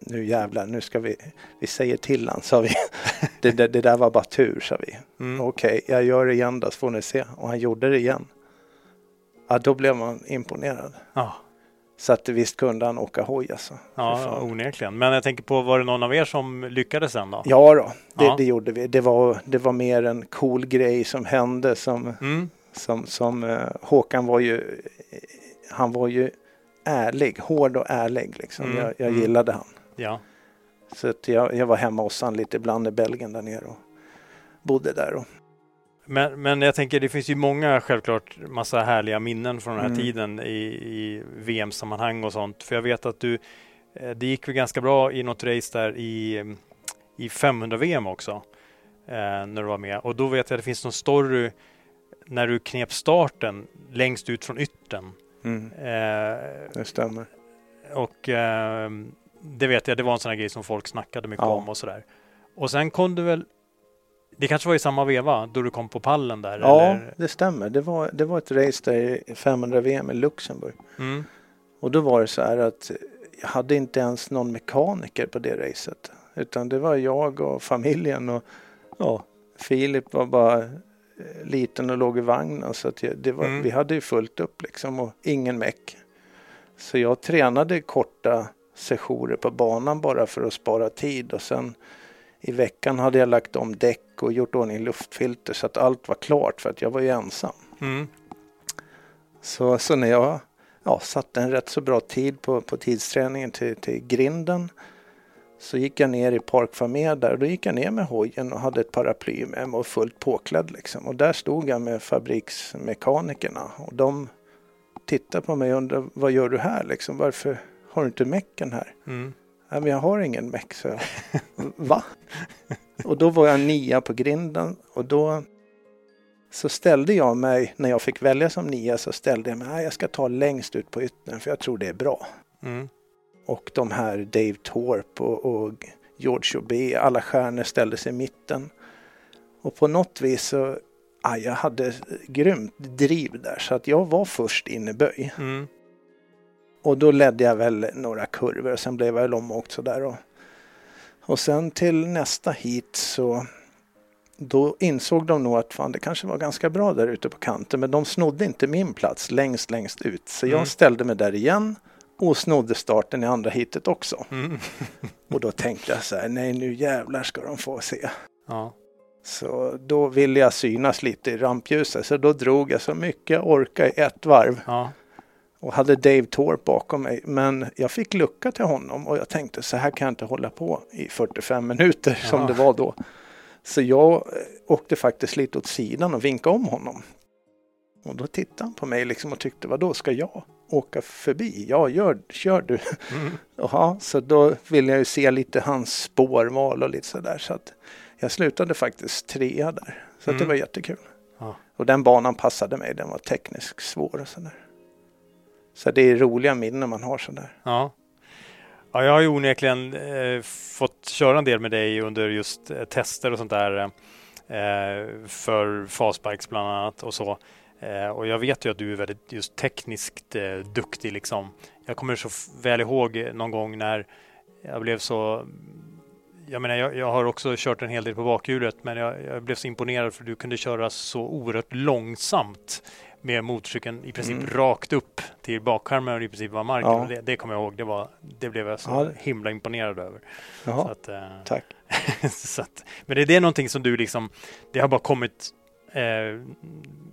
nu jävlar, nu ska vi, vi säger till han, sa vi. Det, det, det där var bara tur, sa vi. Mm. Okej, jag gör det igen då, så får ni se. Och han gjorde det igen. Ja, då blev man imponerad. Ja, Så att visst kunde han åka hoj alltså. Ja onekligen. Men jag tänker på, var det någon av er som lyckades sen då? Ja då, det, Ja. det gjorde vi. Det var, det var mer en cool grej som hände som, Mm. Som, som eh, Håkan var ju, han var ju ärlig, hård och ärlig liksom. Mm, Jag, jag mm. gillade han. Ja. Så att jag, jag var hemma hos han lite ibland i Belgien där nere och bodde där. Och, Men, men jag tänker, det finns ju många självklart massa härliga minnen från den här Mm. tiden i, i VM-sammanhang och sånt. För jag vet att du, eh, det gick väl ganska bra i något race där i, i 500-VM också, eh, när du var med. Och då vet jag att det finns någon story när du knep starten längst ut från yttern. mm, Eh, det stämmer. och eh, det vet jag, det var en sån här grej som folk snackade mycket Ja. om och sådär. Och sen kom du väl Det kanske var i samma veva då du kom på pallen där? Ja, eller? det stämmer. Det var, det var ett race där i 500 VM i Luxemburg. Mm. Och då var det så här att jag hade inte ens någon mekaniker på det racet. Utan det var jag och familjen och ja, Filip var bara liten och låg i vagnen så att jag, var, Mm. vi hade ju fullt upp liksom och ingen meck. Så jag tränade korta sessioner på banan bara för att spara tid och sen i veckan hade jag lagt om däck och gjort ordning luftfilter så att allt var klart för att jag var ju ensam. Mm. Så, så när jag ja, satte en rätt så bra tid på, på tidsträningen till, till grinden så gick jag ner i Park Famer där och då gick jag ner med hojen och hade ett paraply med mig och fullt påklädd liksom. Och där stod jag med fabriksmekanikerna och de tittade på mig och undrade vad gör du här liksom? Varför har du inte mecken här? Mm. Nej men jag har ingen meck så jag. Va? Och då var jag nia på grinden och då så ställde jag mig, när jag fick välja som nia så ställde jag mig, jag ska ta längst ut på yttern för jag tror det är bra. Mm. Och de här Dave Torp och, och George Aubé, alla stjärnor ställde sig i mitten. Och på något vis så, ah, jag hade grymt driv där så att jag var först in i böj. Mm. Och då ledde jag väl några kurvor och sen blev jag väl omåkt sådär. Och, och sen till nästa hit så då insåg de nog att fan, det kanske var ganska bra där ute på kanten men de snodde inte min plats längst längst ut. Så Mm. jag ställde mig där igen och snodde starten i andra hitet också. Mm. Och då tänkte jag så här, nej nu jävlar ska de få se. Ja. Så då ville jag synas lite i rampljuset så då drog jag så mycket jag orkade i ett varv Ja. och hade Dave Torp bakom mig. Men jag fick lucka till honom och jag tänkte så här kan jag inte hålla på i 45 minuter som Ja. det var då. Så jag eh, åkte faktiskt lite åt sidan och vinkade om honom. Och då tittade han på mig liksom och tyckte, vad då ska jag åka förbi? Ja, gör, kör du. Mm. Jaha, så då ville jag ju se lite hans spårval och lite sådär. Så att jag slutade faktiskt trea där. Så att det Mm. var jättekul. Ja. Och den banan passade mig, den var tekniskt svår och sådär. Så det är roliga minnen man har sådär. Ja. ja, jag har ju onekligen eh, fått köra en del med dig under just eh, tester och sånt där eh, för fastbikes bland annat och så. Eh, och jag vet ju att du är väldigt just tekniskt eh, duktig liksom. Jag kommer så väl ihåg någon gång när jag blev så jag menar, jag, jag har också kört en hel del på bakhjulet, men jag, jag blev så imponerad för du kunde köra så oerhört långsamt med motorcykeln i princip Mm. rakt upp till bakskärmen och i princip var marken. Ja. Det, det kommer jag ihåg. Det, var, det blev jag så Ja, himla imponerad över. Så Jaha, att, eh, tack. så att, men är det någonting som du liksom, det har bara kommit eh,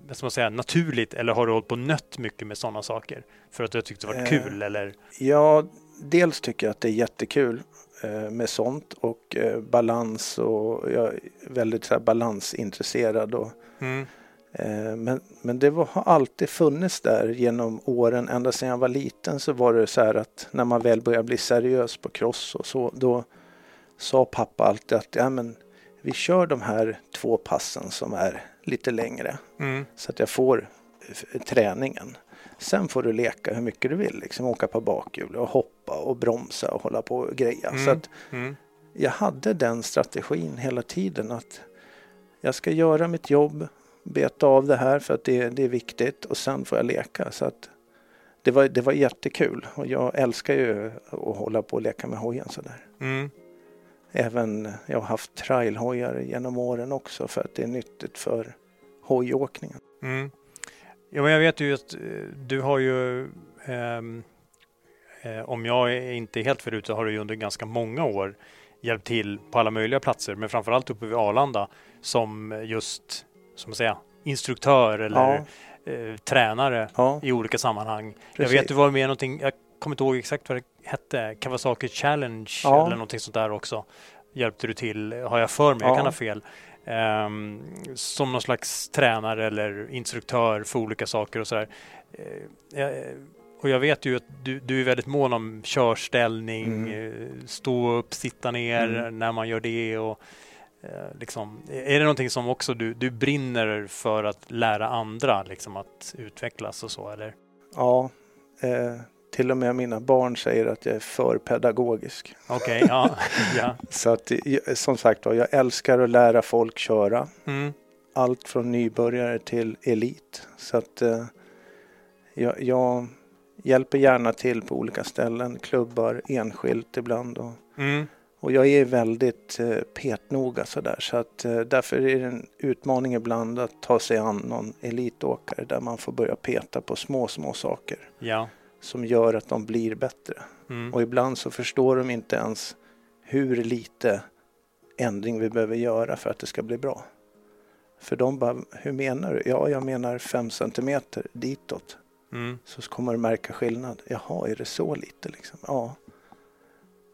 vad ska man säga, naturligt eller har du hållit på och nött mycket med sådana saker? För att du tyckt det varit Eh, kul eller? Ja, dels tycker jag att det är jättekul eh, med sånt och eh, balans och jag är väldigt så här, balansintresserad. Och, Mm, eh, men men det var, har alltid funnits där genom åren. Ända sedan jag var liten så var det så här att när man väl började bli seriös på cross och så då sa pappa alltid att ja, men, vi kör de här två passen som är lite längre mm, så att jag får f- träningen. Sen får du leka hur mycket du vill, liksom åka på bakhjul och hoppa och bromsa och hålla på och greja. Mm. Så att mm, jag hade den strategin hela tiden att jag ska göra mitt jobb, beta av det här för att det, det är viktigt och sen får jag leka. Så att det var, det var jättekul och jag älskar ju att hålla på och leka med hojen sådär. mm. Även jag har haft trailhojar genom åren också för att det är nyttigt för hojåkningen. Mm. Ja, men jag vet ju att eh, du har ju, ehm, eh, om jag är inte är helt förut, så har du ju under ganska många år hjälpt till på alla möjliga platser, men framförallt uppe vid Arlanda som just, som man säger, instruktör eller eh, tränare ja. i olika sammanhang. Jag Precis. vet du var med någonting, jag kommer inte ihåg exakt vad det hette, Kawasaki Challenge Ja. eller någonting sånt där också. Hjälpte du till, har jag för mig, jag Ja. kan ha fel. Ehm, som någon slags tränare eller instruktör för olika saker och sådär. Jag- och jag vet ju att du, du är väldigt mån om körställning, Mm. eh, stå upp, sitta ner Mm. när man gör det. Och, eh, liksom, är det någonting som också du, du brinner för att lära andra liksom, att utvecklas och så? Eller? Ja, eh, till och med mina barn säger att jag är för pedagogisk. Okej, ja. ja. Så att, som sagt var, jag älskar att lära folk köra. Mm. Allt från nybörjare till elit. Så att eh, jag, jag hjälper gärna till på olika ställen, klubbar, enskilt ibland. Och, Mm. och jag är väldigt eh, petnoga sådär. Så att eh, därför är det en utmaning ibland att ta sig an någon elitåkare där man får börja peta på små, små saker Ja. Som gör att de blir bättre. Mm. Och ibland så förstår de inte ens hur lite ändring vi behöver göra för att det ska bli bra. För de bara, hur menar du? Ja, jag menar 5 centimeter ditåt. Mm. Så kommer du märka skillnad. Jaha, är det så lite liksom? Ja.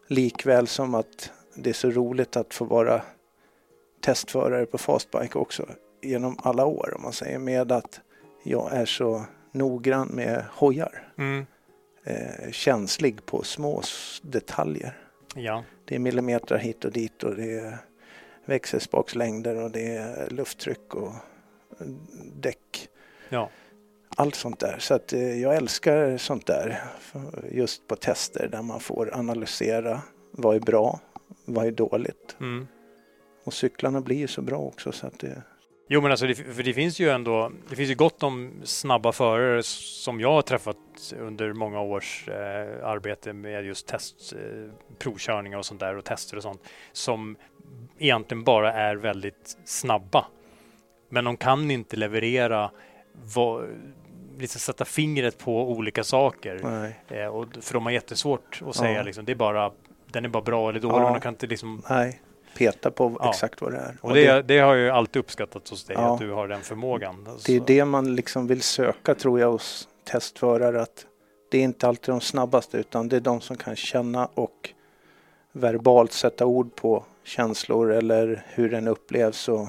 Likväl som att det är så roligt att få vara testförare på fastbike också genom alla år om man säger med att jag är så noggrann med hojar. Mm. Eh, känslig på små detaljer. Ja. Det är millimeter hit och dit och det är växelspakslängder och det är lufttryck och eh, däck. Ja. Allt sånt där. Så att eh, jag älskar sånt där. Just på tester där man får analysera vad är bra, vad är dåligt. Mm. Och cyklarna blir ju så bra också så att det... Jo, men alltså, det, för det finns ju ändå, det finns ju gott om snabba förare som jag har träffat under många års eh, arbete med just test, eh, provkörningar och sånt där och tester och sånt som egentligen bara är väldigt snabba. Men de kan inte leverera, vad, liksom sätta fingret på olika saker. Eh, och, för de har jättesvårt att säga Ja. liksom, det är bara, den är bara bra eller dålig. Ja. men De kan inte liksom nej. Peta på Ja. exakt vad det är. och det, det har ju alltid uppskattat hos dig, Ja. att du har den förmågan. Det är det man liksom vill söka tror jag hos testförare att det är inte alltid de snabbaste utan det är de som kan känna och verbalt sätta ord på känslor eller hur den upplevs och,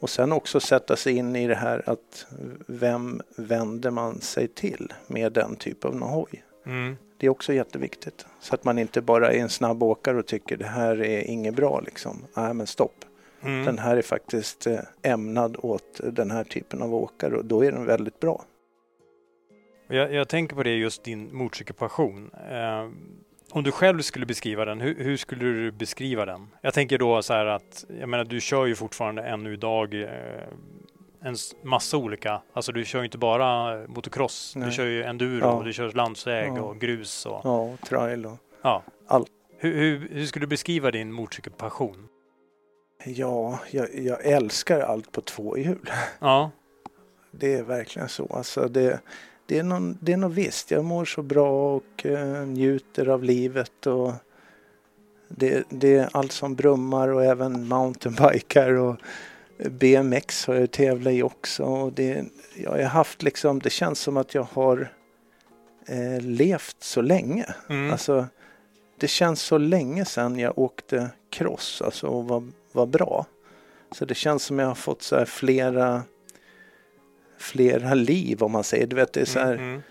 och sen också sätta sig in i det här att vem vänder man sig till med den typen av hoj. Mm. Det är också jätteviktigt så att man inte bara är en snabb åkare och tycker det här är inget bra liksom. Nej men stopp. Mm. Den här är faktiskt eh, ämnad åt den här typen av åkare och då är den väldigt bra. Jag, jag tänker på det just din motorcykelpassion. Eh, om du själv skulle beskriva den, hur, hur skulle du beskriva den? Jag tänker då så här att, jag menar du kör ju fortfarande ännu idag eh, en massa olika, alltså du kör ju inte bara motocross, du Nej. kör ju enduro, Ja. du kör landsväg Ja. och grus och Ja, och trail och ja. Allt. Hur, hur, hur skulle du beskriva din motorcykelpassion? Ja, jag, jag älskar allt på två hjul. Ja, Det är verkligen så. Alltså det, det, är någon, det är något visst. Jag mår så bra och eh, njuter av livet. Och det, det är allt som brummar och även mountainbikar och BMX har jag tävlat i också. Och det, jag har haft liksom, det känns som att jag har eh, levt så länge. mm. Alltså, det känns så länge sedan jag åkte cross alltså, och var, var bra. Så det känns som jag har fått så här flera, flera liv om man säger. Du vet, det är så här, Mm, mm.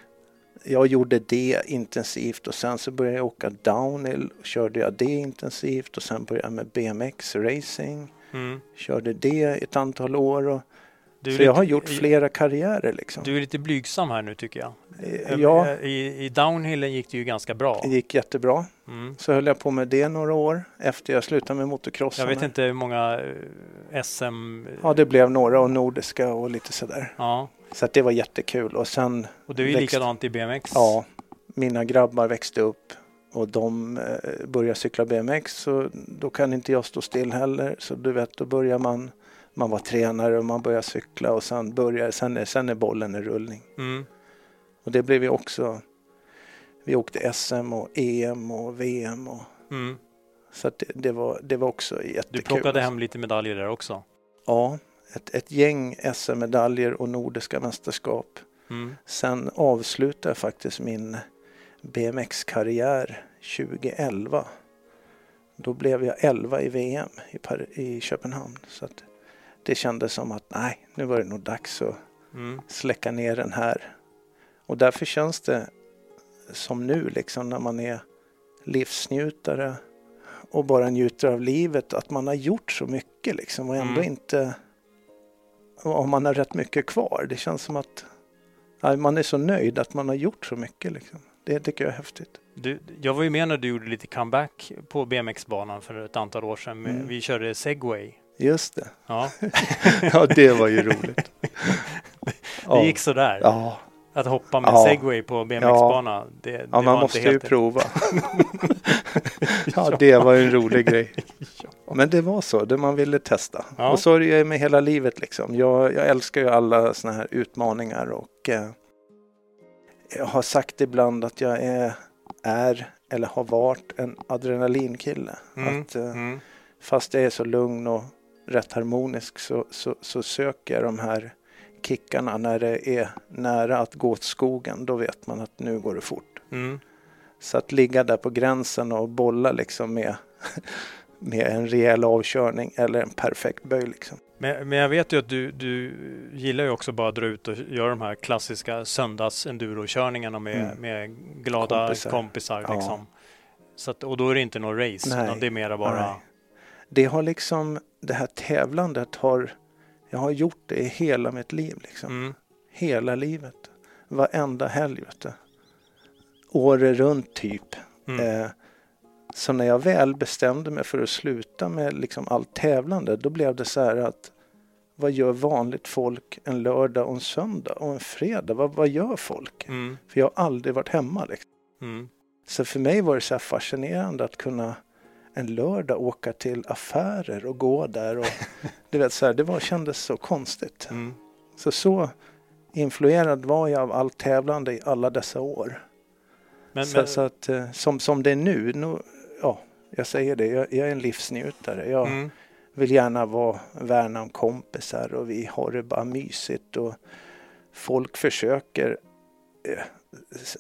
jag gjorde det intensivt och sen så började jag åka downhill och körde jag det intensivt och sen började jag med BMX racing. Mm. Körde det ett antal år och Du, så jag lite- har gjort flera karriärer liksom. Du är lite blygsam här nu tycker jag. Eh, ja, I, I downhillen gick det ju ganska bra. det gick jättebra. Mm. Så höll jag på med det några år efter jag slutade med motocrossen. Jag vet inte hur många eh, SM... Ja, det blev några och nordiska och lite sådär. Ja, Så att det var jättekul och sen, och det är Växt- likadant i BMX. ja, mina grabbar växte upp och de eh, började cykla BMX så då kan inte jag stå still heller. Så du vet, då börjar man, man var tränare och man börjar cykla och sen börjar, sen är, sen är bollen i rullning. Mm. Och det blev ju också, vi åkte SM och EM och VM och Mm. så det, det, var, det var också jättekul. Du plockade hem lite medaljer där också. Ja, ett, ett gäng SM-medaljer och nordiska mästerskap. Mm. Sen avslutade jag faktiskt min BMX-karriär 2011. Då blev jag 11 i VM i, Par- i Köpenhamn. Så att det kändes som att nej, nu var det nog dags att Mm. släcka ner den här. Och därför känns det som nu liksom när man är livsnjutare och bara njuter av livet att man har gjort så mycket liksom och ändå Mm. inte och man har rätt mycket kvar. Det känns som att man är så nöjd att man har gjort så mycket liksom. Det tycker jag är häftigt. Du, jag var ju med när du gjorde lite comeback på BMX-banan för ett antal år sedan. Mm. Vi körde segway. Just det. Ja, Ja, det var ju roligt. det gick sådär. Ja, Att hoppa med Ja. segway på BMX-bana, det, det ja man måste ju prova. ja, det var ju en rolig grej. Men det var så, det man ville testa. Ja. Och så är det ju med hela livet liksom. Jag, jag älskar ju alla såna här utmaningar och eh, jag har sagt ibland att jag är, är eller har varit en adrenalinkille. Mm, Att, eh, mm, fast jag är så lugn och rätt harmonisk så, så, så söker jag de här kickarna när det är nära att gå åt skogen. Då vet man att nu går det fort. mm. Så att ligga där på gränsen och bolla liksom med, med en rejäl avkörning eller en perfekt böj liksom. Men, men jag vet ju att du, du gillar ju också bara att dra ut och göra de här klassiska söndags endurokörningarna med, Mm. med glada kompisar. Kompisar. Ja. liksom. Så att, och då är det inte någon race, Nej. det är mera bara... Nej. Det har liksom, det här tävlandet har, jag har gjort det i hela mitt liv liksom. Mm, Hela livet. Varenda helg vet du. Året runt typ. mm, Eh, så när jag väl bestämde mig för att sluta med liksom allt tävlande, då blev det så här att vad gör vanligt folk en lördag och en söndag och en fredag? Vad, vad gör folk? mm, För jag har aldrig varit hemma. Liksom. mm, Så för mig var det så fascinerande att kunna en lördag åka till affärer och gå där. Och, du vet, så här, det var, kändes så konstigt. mm. Så så influerad var jag av allt tävlande i alla dessa år. Men, så, men, så att eh, som, som det är nu, nu jag säger det, jag, jag är en livsnjutare. Jag mm, vill gärna vara, värna om kompisar och vi har det bara mysigt och folk försöker eh,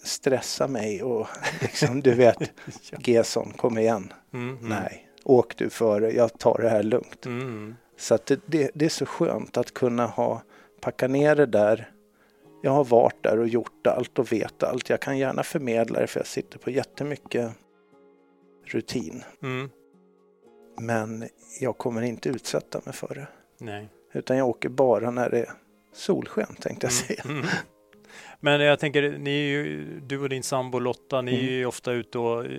stressa mig och liksom, du vet, Gesson, kom igen. mm, mm, Nej, åk du före, jag tar det här lugnt. Mm, Så att det, det, det är så skönt att kunna ha packa ner det där. Jag har varit där och gjort allt och vet allt. Jag kan gärna förmedla det för jag sitter på jättemycket rutin. mm, Men jag kommer inte utsätta mig för det. nej. Utan jag åker bara när det är solsken tänkte jag säga. Mm, mm. Men jag tänker, ni ju, du och din sambo Lotta, ni är Mm. ju ofta ute och eh,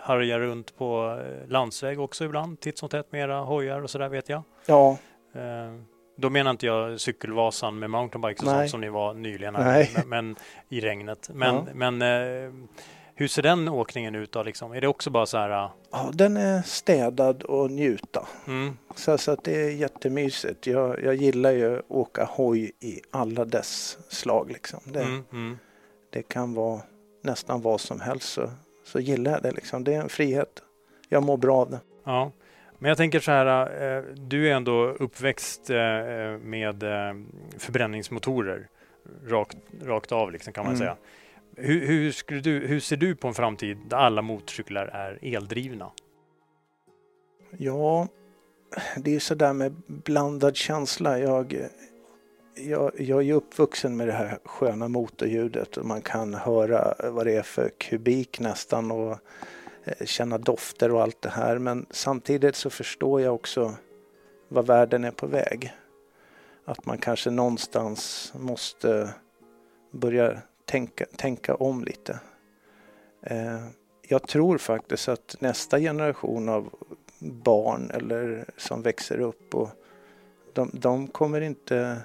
harjar runt på eh, landsväg också ibland, titt som tätt med era hojar och sådär vet jag. Ja, Eh, Då menar inte jag cykelvasan med mountainbikes och Nej. sånt som ni var nyligen här, men, men i regnet. Men, Ja. men eh, hur ser den åkningen ut då liksom? Är det också bara så här, ah, ja, den är städad och njuta. mm, Så, så att det är jättemysigt. Jag, jag gillar ju att åka hoj i alla dess slag. Liksom. Det, mm, mm, det kan vara nästan vad som helst så, så gillar jag det. Liksom. Det är en frihet. Jag mår bra av det. ja. Men jag tänker så här, eh, du är ändå uppväxt eh, med förbränningsmotorer rakt, rakt av liksom, kan man Mm. säga. Hur, hur, skulle du, hur ser du på en framtid där alla motorcyklar är eldrivna? Ja, det är sådär med blandad känsla. Jag, jag, jag är uppvuxen med det här sköna motorljudet och man kan höra vad det är för kubik nästan och eh, känna dofter och allt det här. Men samtidigt så förstår jag också vad världen är på väg. Att man kanske någonstans måste börja tänka, tänka om lite. Eh, jag tror faktiskt att nästa generation av barn eller som växer upp och de, de kommer inte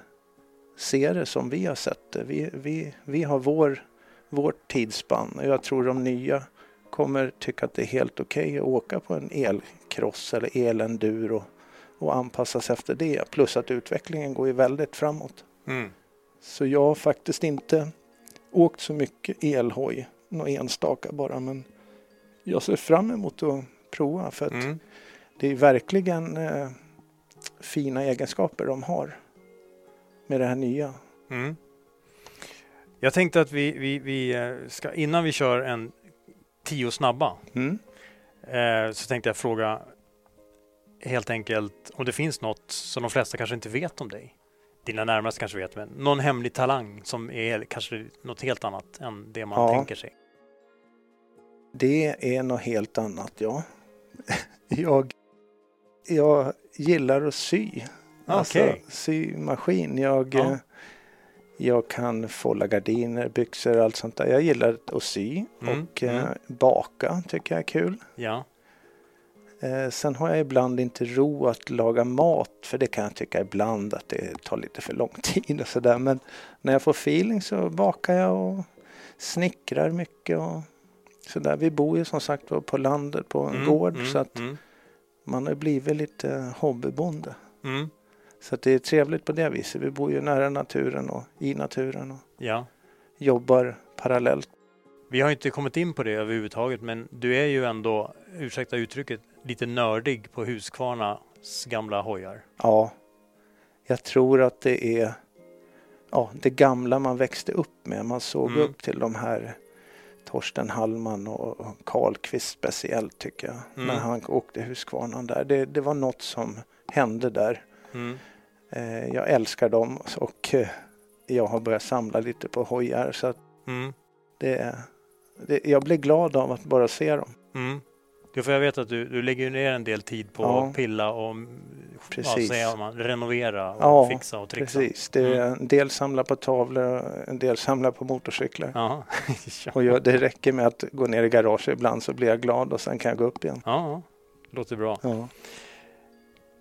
se det som vi har sett det. Vi, vi, vi har vår, vårt tidsspann och jag tror de nya kommer tycka att det är helt okej att åka på en elcross eller elenduro och anpassas efter det. Plus att utvecklingen går ju väldigt framåt. Mm. Så jag har faktiskt inte åkt så mycket elhoj, något enstaka bara, men jag ser fram emot att prova för att Mm. det är verkligen eh, fina egenskaper de har med det här nya. Mm. Jag tänkte att vi, vi, vi eh, ska, innan vi kör en tio snabba, Mm. eh, så tänkte jag fråga helt enkelt om det finns något som de flesta kanske inte vet om dig. Dina närmaste kanske vet, men någon hemlig talang som är kanske något helt annat än det man Ja. tänker sig. Det är något helt annat, ja. Jag, jag gillar att sy. Alltså Okej. symaskin. Jag, Ja. eh, Jag kan fålla gardiner, byxor och allt sånt där. Jag gillar att sy Mm, och eh, mm. baka tycker jag är kul. Ja. Eh, sen har jag ibland inte ro att laga mat för det kan jag tycka ibland att det tar lite för lång tid och sådär. Men när jag får feeling så bakar jag och snickrar mycket och sådär. Vi bor ju som sagt på landet på en Mm, gård mm, så att mm, man har blivit lite hobbybonde. mm. Så att det är trevligt på det viset. Vi bor ju nära naturen och i naturen och Ja. jobbar parallellt. Vi har inte kommit in på det överhuvudtaget, men du är ju ändå, ursäkta uttrycket, lite nördig på Husqvarnas gamla hojar. Ja, jag tror att det är ja, det gamla man växte upp med. Man såg Mm. upp till de här Torsten Hallman och Karlqvist speciellt tycker jag. Mm. När han åkte Husqvarnan där. Det, det var något som hände där. Mm. Eh, jag älskar dem och eh, jag har börjat samla lite på hojar. Så Mm. det, det, jag blir glad av att bara se dem. Mm. Ja, för jag vet att du, du lägger ner en del tid på Ja. att pilla och ja, Precis. säger man, renovera och Ja, fixa och trixa. Precis, det är en del samlar på tavlor och en del samlar på motorcyklar. Ja. ja. Och jag, det räcker med att gå ner i garaget ibland så blir jag glad och sen kan jag gå upp igen. ja, låter bra. Ja,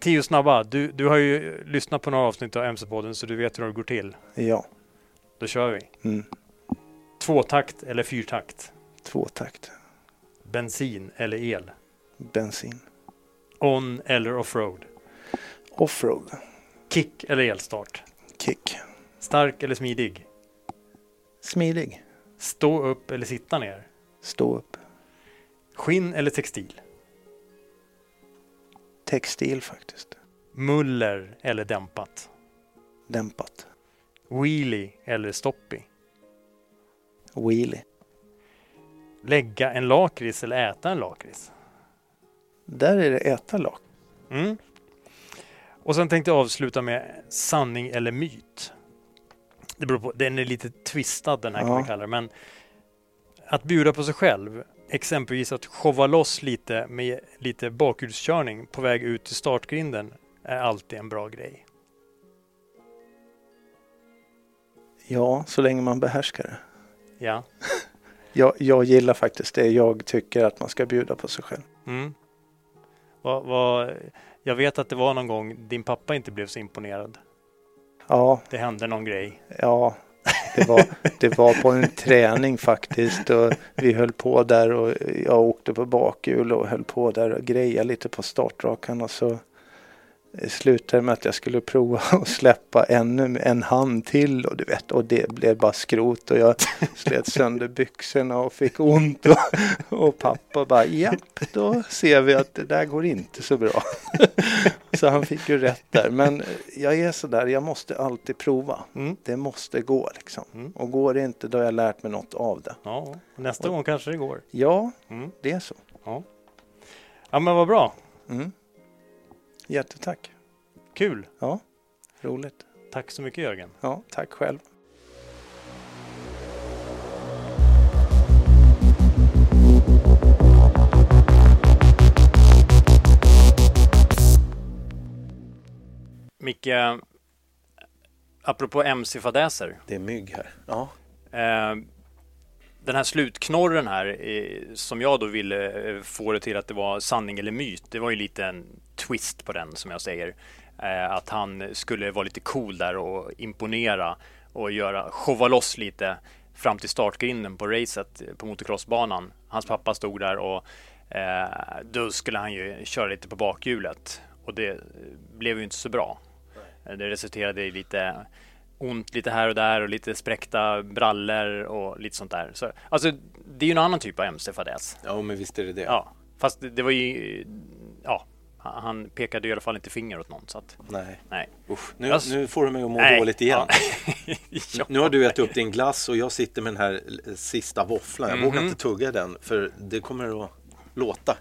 Tio snabba. Du, du har ju lyssnat på några avsnitt av MC-podden så du vet hur det går till. ja. Då kör vi. Mm. Tvåtakt eller fyrtakt? tvåtakt. Bensin eller el? Bensin. On eller offroad? Offroad. Kick eller elstart? Kick. Stark eller smidig? Smidig. Stå upp eller sitta ner? Stå upp. Skinn eller textil? Textil faktiskt. Muller eller dämpat? Dämpat. Wheelie eller stoppie? Wheelie. Lägga en lakrits eller äta en lakrits? Där är det äta lak. Mm. Och sen tänkte jag avsluta med sanning eller myt. Det beror på, den är lite twistad den här kan Ja. vi kalla det, men att bjuda på sig själv, exempelvis att showa loss lite med lite bakhjulskörning på väg ut till startgrinden är alltid en bra grej. Ja, så länge man behärskar det. Ja. Jag, jag gillar faktiskt det. Jag tycker att man ska bjuda på sig själv. Mm. Vad, vad, jag vet att det var någon gång din pappa inte blev så imponerad. Ja, Det hände någon grej. ja. Det var, det var på en träning faktiskt och vi höll på där och jag åkte på bakhjul och höll på där och grejade lite på startrakan och så slutade med att jag skulle prova att släppa ännu en hand till och du vet och det blev bara skrot och jag slet sönder byxorna och fick ont och, och pappa bara japp då ser vi att det där går inte så bra. Så han fick ju rätt där men jag är sådär jag måste alltid prova. Mm. Det måste gå liksom. Mm. Och går det inte då har jag lärt mig något av det. Ja, nästa gång kanske det går. Ja, Mm. det är så. Ja. ja, men vad bra. Mm. Jättetack. Kul. Ja, roligt. Tack så mycket Jörgen. Ja, tack själv. Micke, apropå MC-fadäser. Det är mygg här. Ja. Eh, den här slutknorren här, eh, som jag då ville eh, få det till att det var sanning eller myt, det var ju lite en twist på den som jag säger. Eh, att han skulle vara lite cool där och imponera och göra, showa loss lite fram till startgrinden på racet på motocrossbanan. Hans pappa stod där och då skulle han ju köra lite på bakhjulet och det blev ju inte så bra. Det resulterade i lite ont lite här och där och lite spräckta brallor och lite sånt där. Så, alltså, det är ju en annan typ av MC-fadäs. ja, men visst är det det. Ja, fast det, det var ju... Ja, han pekade i alla fall inte finger åt någon. Så att, Nej. nej. Usch, nu, Alltså- nu får du mig att må nej. dåligt igen. Ja. Nu har du ätit upp din glass och jag sitter med den här eh, sista våfflan. Jag vågar Mhm. inte tugga den för det kommer att låta.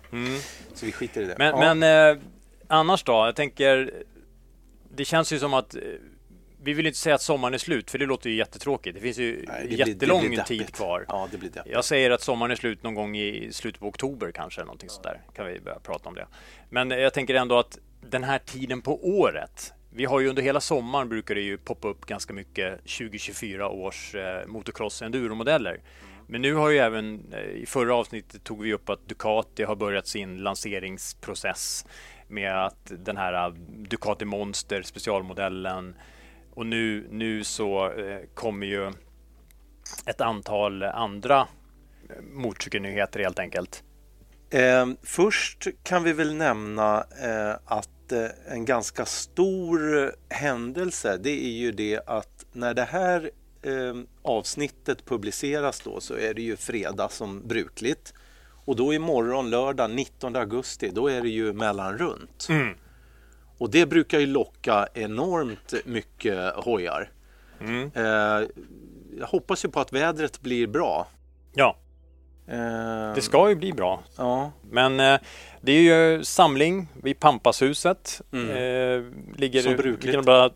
Så vi skiter i det. Men, Ja. men eh, annars då? Jag tänker... Det känns ju som att... Vi vill inte säga att sommaren är slut, för det låter ju jättetråkigt. Det finns ju Nej, det blir- det jättelång blir tid kvar. Ja, det blir deppigt. Jag säger att sommaren är slut någon gång i slutet på oktober kanske, någonting sånt där. Kan vi börja prata om det. Men jag tänker ändå att den här tiden på året, vi har ju under hela sommaren brukar det ju poppa upp ganska mycket 2024 års eh, motocross enduromodeller. Men nu har ju även eh, i förra avsnittet tog vi upp att Ducati har börjat sin lanseringsprocess med att den här eh, Ducati Monster specialmodellen och nu, nu så eh, kommer ju ett antal andra eh, motorcykelnyheter helt enkelt. Eh, först kan vi väl nämna eh, att eh, en ganska stor händelse det är ju det att när det här eh, avsnittet publiceras då så är det ju fredag som brukligt. Och då imorgon lördag 19 augusti då är det ju mellanrunt. Mm. Och det brukar ju locka enormt mycket hojar. Mm. Eh, jag hoppas ju på att vädret blir bra. Ja, Eh, det ska ju bli bra. Ja, Men eh, det är ju samling vid Pampashuset. Mm. Eh, ligger, Som brukligt. ligger annat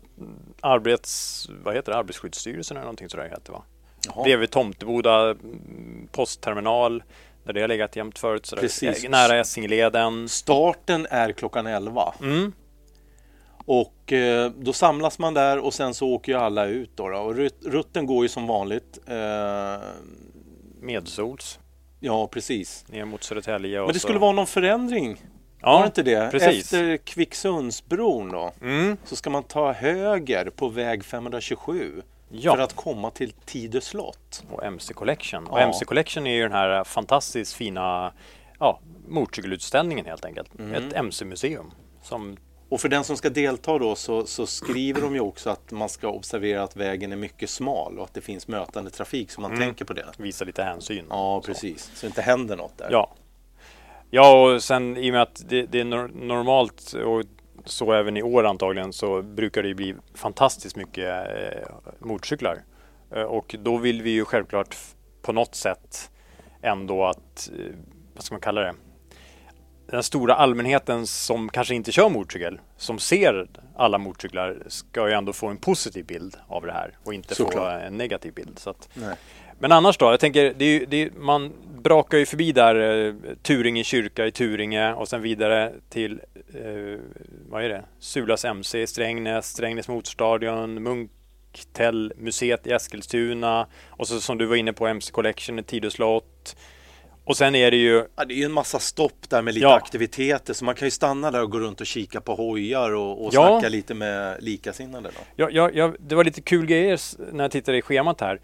arbets, vad heter det? Arbetsskyddsstyrelsen eller någonting sådär heter det va? Jaha. Bredvid Tomteboda mm, postterminal där det har legat jämt förut. Sådär. Precis. Nära Essingeleden. Starten är klockan 11 Mm. Och eh, då samlas man där och sen så åker ju alla ut då. då. Och rut- rutten går ju som vanligt. Eh, Medsols ja, precis. ner mot Södertälje. och Men det så- skulle vara någon förändring, ja, var det inte det? Precis. Efter Kvicksundsbron då, Mm. så ska man ta höger på väg 527 Ja. för att komma till Tidö slott. och MC Collection. Och Ja. MC Collection är ju den här fantastiskt fina ja, motorcykelutställningen helt enkelt. Mm. Ett MC-museum. Som, Och för den som ska delta då så, så skriver de ju också att man ska observera att vägen är mycket smal och att det finns mötande trafik så man Mm. tänker på det. visar lite hänsyn. Ja, Så. precis. Så det inte händer något där. Ja. ja, och sen i och med att det, det är nor- normalt och så även i år antagligen så brukar det bli fantastiskt mycket eh, motorcyklar. Eh, och då vill vi ju självklart på något sätt ändå att, eh, vad ska man kalla det? Den stora allmänheten som kanske inte kör motorcykel, som ser alla motorcyklar, ska ju ändå få en positiv bild av det här och inte få Såklart. en negativ bild. Så att, men annars då? Jag tänker, det är, det är, man brakar ju förbi där eh, Turinge kyrka i Turinge och sen vidare till, eh, vad är det? Sulas MC i Strängnäs, Strängnäs motorstadion, Munktellmuseet i Eskilstuna och så som du var inne på MC Collection i Tidö slott. Och sen är det ju Ja, det är ju en massa stopp där med lite Ja. aktiviteter så man kan ju stanna där och gå runt och kika på hojar och, och Ja. snacka lite med likasinnade. Då. Ja, ja, ja, det var lite kul grejer när jag tittade i schemat här.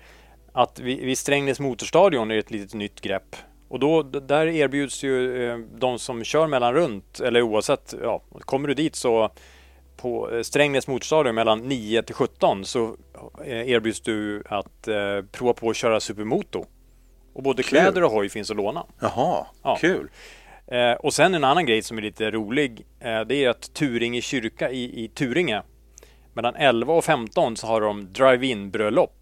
Att vid, vid Strängnäs motorstadion är ett litet nytt grepp. Och då, där erbjuds ju eh, de som kör mellan runt, eller oavsett, ja, kommer du dit så på eh, Strängnäs motorstadion mellan 9 till 17 så eh, erbjuds du att eh, prova på att köra supermoto. Och både Kul. kläder och hoj finns att låna. Jaha, Ja. kul. Eh, och sen en annan grej som är lite rolig. Eh, det är att Turinge kyrka i, i Turinge mellan 11 och 15 så har de drive-in bröllop.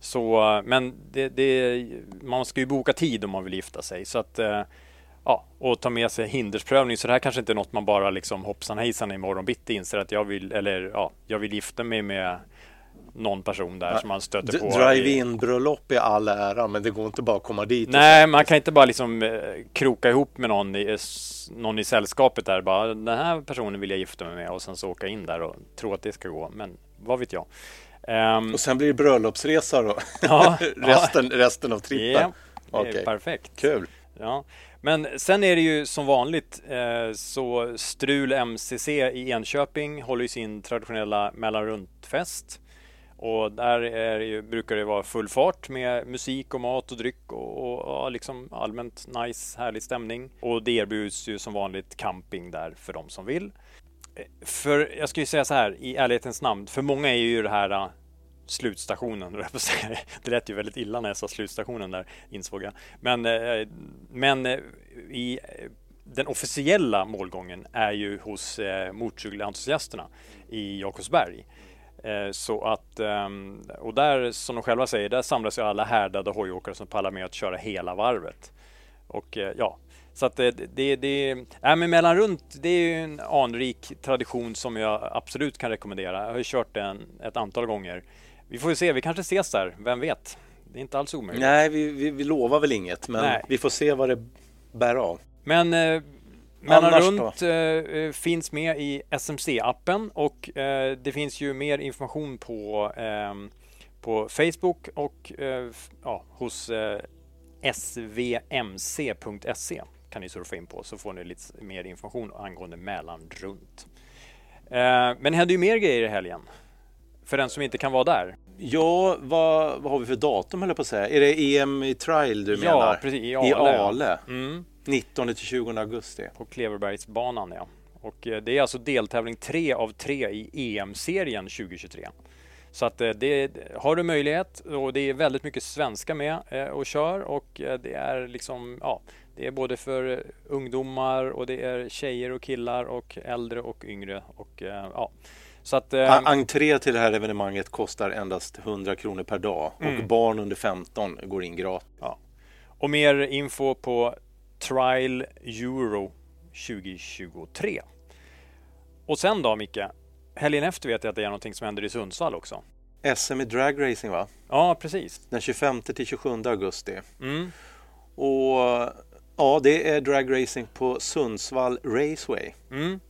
Så, eh, men det, det, man ska ju boka tid om man vill gifta sig. Så att, eh, ja, och ta med sig hindersprövning. Så det här kanske inte är något man bara liksom hoppsan hejsan imorgon bitti inser att jag vill, eller ja, jag vill gifta mig med någon person där som man stöter på. i- Drive-in bröllop är all ära men det går inte bara att komma dit. Nej, man kan inte bara liksom eh, kroka ihop med någon i, eh, någon i sällskapet där. Bara, den här personen vill jag gifta mig med och sen så åka in där och tro att det ska gå. Men vad vet jag. Ehm, Och sen blir det bröllopsresa då. Ja, resten, resten av trippen. ja, är Okej. perfekt. Kul. Ja. Men sen är det ju som vanligt eh, så Strul MCC i Enköping håller ju sin traditionella mellanruntfest. Och där är det ju, brukar det vara full fart med musik och mat och dryck och, och, liksom allmänt nice, härlig stämning. Och det erbjuds ju som vanligt camping där för de som vill. För jag ska ju säga så här, i ärlighetens namn, för många är ju det här äh, slutstationen, höll jag på att säga. Det lät ju väldigt illa när jag sa slutstationen där, insåg jag. Men, äh, men äh, i den officiella målgången är ju hos eh, motorcykelentusiasterna i Jakobsberg. Eh, Så att, ehm, och där som de själva säger, där samlas ju alla härdade hojåkare som pallar med att köra hela varvet. Och eh, ja, så att det, det, det äh, men mellanrunt, det är en anrik tradition som jag absolut kan rekommendera. Jag har ju kört den ett antal gånger. Vi får ju se, vi kanske ses där, vem vet? Det är inte alls omöjligt. Nej, vi, vi, vi lovar väl inget men Nej. vi får se vad det bär av. Men eh, Mellan runt eh, eh, finns med i SMC-appen och eh, det finns ju mer information på, ehm, på Facebook och eh, ja, hos eh, svmc.se kan ni surfa in på så får ni lite mer information angående Mälaren runt. Eh, men det händer ju mer grejer i helgen. För den som inte kan vara där. Ja, vad, vad har vi för datum höll jag på att säga? Är det EM i trial du Ja, menar? precis, i I Ale. Ale. Mm. 19 till 20 augusti. på Kleverbergsbanan. Ja. Och eh, det är alltså deltävling tre av tre i EM-serien 2023. Så att eh, det har du möjlighet och det är väldigt mycket svenska med eh, och kör och det är liksom ja, det är både för ungdomar och det är tjejer och killar och äldre och yngre och ja. Så att eh, En- Entré till det här evenemanget kostar endast 100 kronor per dag Mm. och barn under 15 går in gratis. ja. Och mer info på Trial Euro 2023. Och sen då Micke, helgen efter vet jag att det är någonting som händer i Sundsvall också. SM i dragracing va? Ja, precis. Den 25 till 27 augusti. Mm. Och ja, det är dragracing på Sundsvall Raceway. Mm.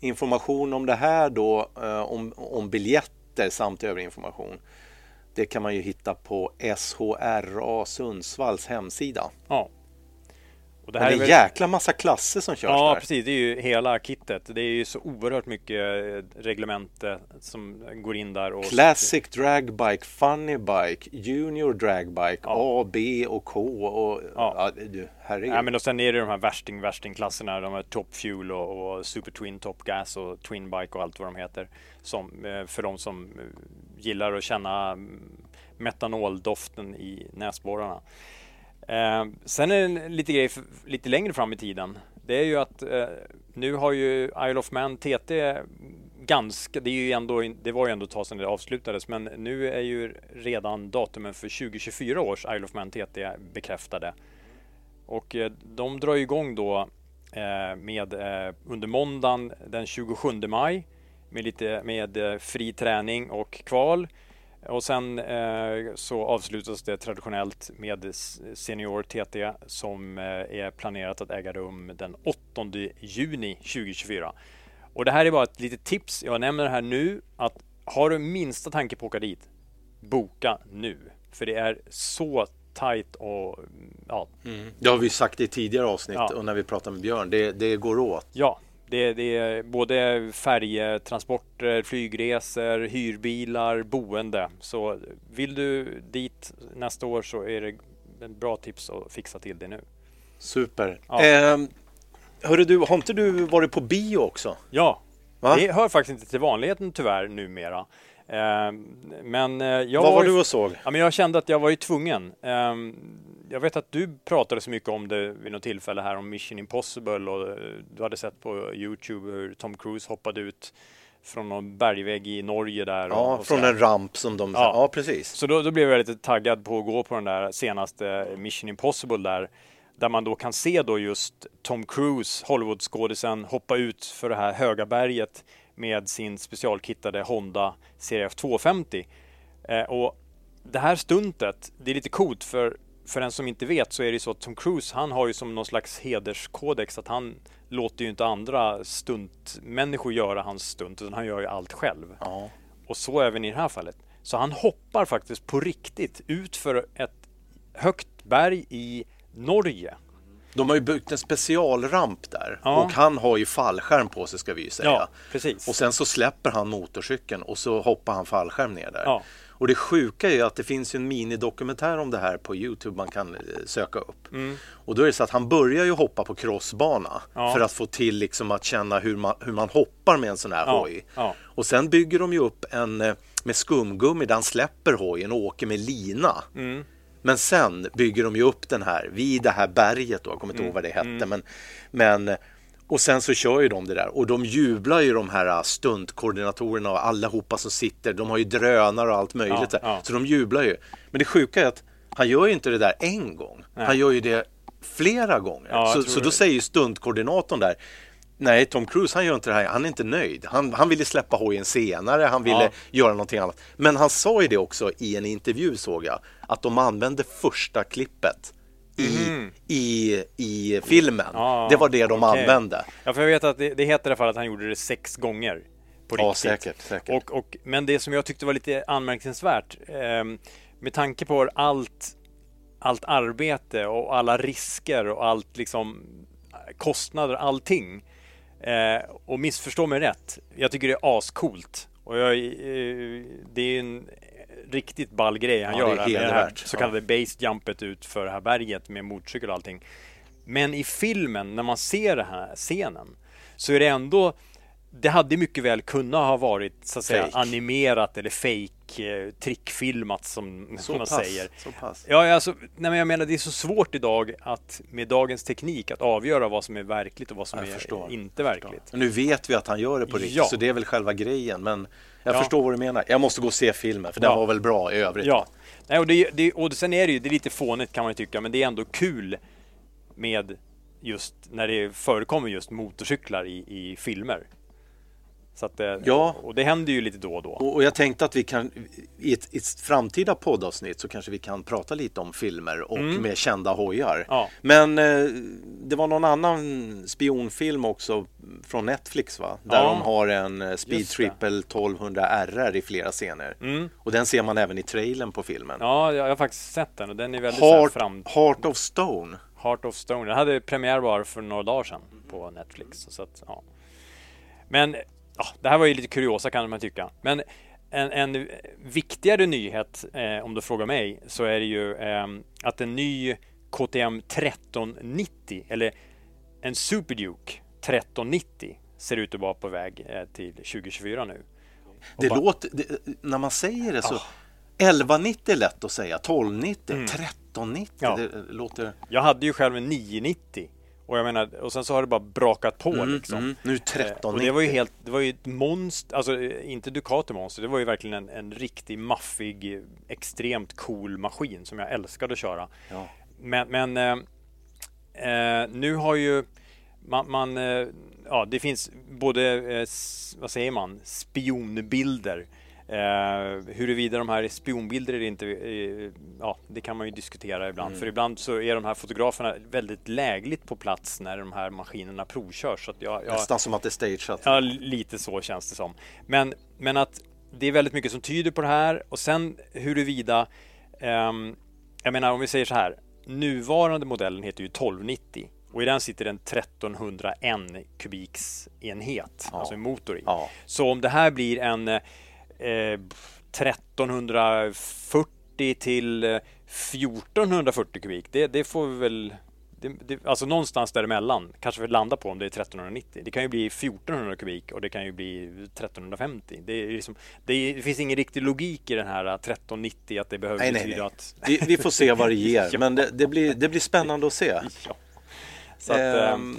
Information om det här då, eh, om, om biljetter samt övrig information. Det kan man ju hitta på SHRA Sundsvalls hemsida. Ja. Och det Men här det är är en väl... jäkla massa klasser som körs Ja, där. precis. Det är ju hela kittet. Det är ju så oerhört mycket eh, reglemente som går in där. Och Classic dragbike, funny bike, junior dragbike, Ja. A, B och K och ja. Ja. du, herregud. Ja, men och sen är det de här värsting värstingklasserna, de här Top Fuel och, och Super Twin Top Gas och Twin Bike och allt vad de heter. Som, eh, för de som eh, gillar att känna mm, metanoldoften i näsborrarna. Eh, sen är det en lite grej för, lite längre fram i tiden. Det är ju att eh, nu har ju Isle of Man TT ganska, det, är ju ändå, det var ju ändå ett tag sedan det avslutades, men nu är ju redan datumen för 2024 års Isle of Man TT bekräftade. Och eh, de drar igång då eh, med eh, under måndagen den 27 maj med lite med eh, fri träning och kval. Och sen eh, så avslutas det traditionellt med Senior TT som eh, är planerat att äga rum den 8 juni 2024. Och det här är bara ett litet tips. Jag nämner det här nu att har du minsta tanke på att åka dit, boka nu. För det är så tajt och ja, Det har vi sagt i tidigare avsnitt Ja. och när vi pratade med Björn. Det, det går åt. Ja, det, det är både färjetransporter, flygresor, hyrbilar, boende. Så vill du dit nästa år så är det ett bra tips att fixa till det nu. Super. Ja. Eh, hörru du, har inte du varit på bio också? Ja, Va? det hör faktiskt inte till vanligheten tyvärr numera. Eh, men eh, jag Vad var ju- du och såg? Ja, men jag kände att jag var ju tvungen. Ehm, jag vet att du pratade så mycket om det vid något tillfälle här om Mission Impossible och eh, du hade sett på Youtube hur Tom Cruise hoppade ut från någon bergvägg i Norge där. och- Ja, och från sådär. en ramp som de... Ja. Ja, precis. Så då, då blev jag lite taggad på att gå på den där senaste Mission Impossible där. Där man då kan se då just Tom Cruise, Hollywoodskådisen, hoppa ut för det här höga berget med sin specialkittade Honda CRF 250. Eh, och det här stuntet, det är lite coolt för för den som inte vet så är det så att Tom Cruise, han har ju som någon slags hederskodex att han låter ju inte andra stuntmänniskor göra hans stunt, utan han gör ju allt själv. Ja. Och så även i det här fallet. Så han hoppar faktiskt på riktigt ut för ett högt berg i Norge. De har ju byggt en specialramp där Ja. och han har ju fallskärm på sig ska vi ju säga. Ja, precis. Och sen så släpper han motorcykeln och så hoppar han fallskärm ner där. Ja. Och det sjuka är ju att det finns en minidokumentär om det här på Youtube man kan eh, söka upp. Och då är det så att han börjar ju hoppa på crossbana Mm. Ja. för att få till liksom att känna hur man, hur man hoppar med en sån här Ja, hoj. ja. Och sen bygger de ju upp en eh, med skumgummi där han släpper hojen och åker med lina. Mm. Men sen bygger de ju upp den här vid det här berget då, jag kommer inte Mm. ihåg vad det hette. Men, men, och sen så kör ju de det där och de jublar ju de här stuntkoordinatorerna och allihopa som sitter. De har ju drönare och allt möjligt. Ja, ja. Så de jublar ju. Men det sjuka är att han gör ju inte det där en gång. Nej. Han gör ju det flera gånger. Ja, så, så då säger ju stuntkoordinatorn där Nej, Tom Cruise han gör inte det här. Han är inte nöjd. Han, han ville släppa hojen senare. Han ville göra någonting annat. Men han sa ju det också i en intervju såg jag. Att de använde första klippet i, i, i filmen. Ja, det var det de okej. använde. Ja, för jag vet att det, det heter i alla fall att han gjorde det sex gånger. På Ja, riktigt. säkert, säkert. Och, och, men det som jag tyckte var lite anmärkningsvärt ehm, med tanke på allt, allt arbete och alla risker och allt liksom kostnader, allting. Eh, och missförstå mig rätt. Jag tycker det är ascoolt. Och jag, eh, det är en riktigt ball grej han Ja, det gör. här med det här så kallade base jumpet ut för det här berget med motorcykel och allting. Men i filmen, när man ser den här scenen, så är det ändå det hade mycket väl kunnat ha varit så att säga Fake. animerat eller fake eh, trickfilmat som Så man pass, säger. så pass. Ja, alltså, nej, men jag menar det är så svårt idag att med dagens teknik att avgöra vad som är verkligt och vad som Jag är förstår. inte verkligt. Nu vet vi att han gör det på riktigt, Ja. så det är väl själva grejen. Men jag Ja. förstår vad du menar. Jag måste gå och se filmen, för den Ja. var väl bra i övrigt. Ja, nej, och, det, det, och sen är det ju det är lite fånigt kan man ju tycka, men det är ändå kul med just när det förekommer just motorcyklar i, i filmer. Så att, Ja. Och det händer ju lite då och då. Och, jag tänkte att vi kan i ett, i ett framtida poddavsnitt så kanske vi kan prata lite om filmer och med kända hojar. Mm. Ja. Men eh, det var någon annan spionfilm också från Netflix va? Där Ja. de har en eh, Speed. Mm. Triple 1200 RR i flera scener. Och den ser man även i trailern på filmen. Ja, jag har faktiskt sett den och den är väldigt Heart, fram... Heart of Stone. Heart of Stone. Den hade premiär bara för några dagar sedan på Netflix. Så att, ja. Men ja, det här var ju lite kuriosa kan man tycka. Men en, en viktigare nyhet, eh, om du frågar mig, så är det ju eh, att en ny KTM 1390, eller en Superduke 1390, ser ut att vara på väg eh, till 2024 nu. Det bara- låter, det, när man säger det så 1190 är lätt att säga, 1290, 1390, Ja. det låter... Jag hade ju själv en 990 och jag menar, och sen så har det bara brakat på liksom. Mm, nu Eh, 1390. Och det var ju helt, det var ju ett monster, alltså eh, inte Ducati monster, det var ju verkligen en, en riktig maffig, eh, extremt cool maskin som jag älskade att köra. Ja. Men, men eh, eh, nu har ju man, man eh, ja det finns både, eh, vad säger man, spionbilder. Eh, huruvida de här är spionbilder eller inte, eh, ja det kan man ju diskutera ibland. Mm. För ibland så är de här fotograferna väldigt lägligt på plats när de här maskinerna provkörs. Så jag, jag, Nästan som att det är stageat. Ja, lite så känns det som. Men, men att det är väldigt mycket som tyder på det här och sen huruvida, ehm, jag menar om vi säger så här, nuvarande modellen heter ju 1290 och i den sitter en 1301 kubiks enhet, alltså en motor i. Ja. Så om det här blir en eh, 1340 till eh, 1440 kubik, det, det får vi väl det, det, alltså någonstans däremellan kanske vi landar på om det är 1390. Det kan ju bli 1400 kubik och det kan ju bli 1350. Det, är liksom, det, är, det finns ingen riktig logik i den här 1390 att det behöver Nej, nej, betyda nej. att... Vi, vi får se vad det ger, men det, blir, det blir spännande att se. Ja. Så att, Ehm,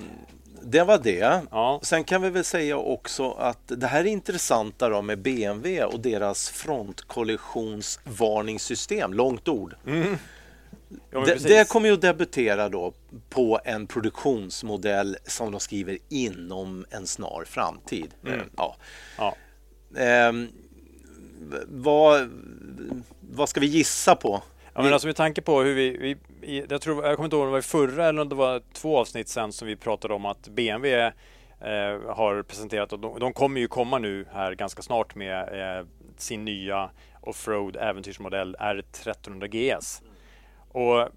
det var det. Ja. Sen kan vi väl säga också att det här är intressanta då med BMW och deras frontkollisionsvarningssystem. Långt ord. ja, men det, det kommer ju att debutera då på en produktionsmodell som de skriver inom en snar framtid. Mm. Eh, Ja. ja. Ehm, vad, vad ska vi gissa på? Ja, men alltså med tanke på hur vi, vi i- jag, tror, jag kommer inte ihåg om det var i förra eller om det var två avsnitt sen som vi pratade om att BMW eh, har presenterat och de, de kommer ju komma nu här ganska snart med eh, sin nya offroad äventyrsmodell R1300 GS. Och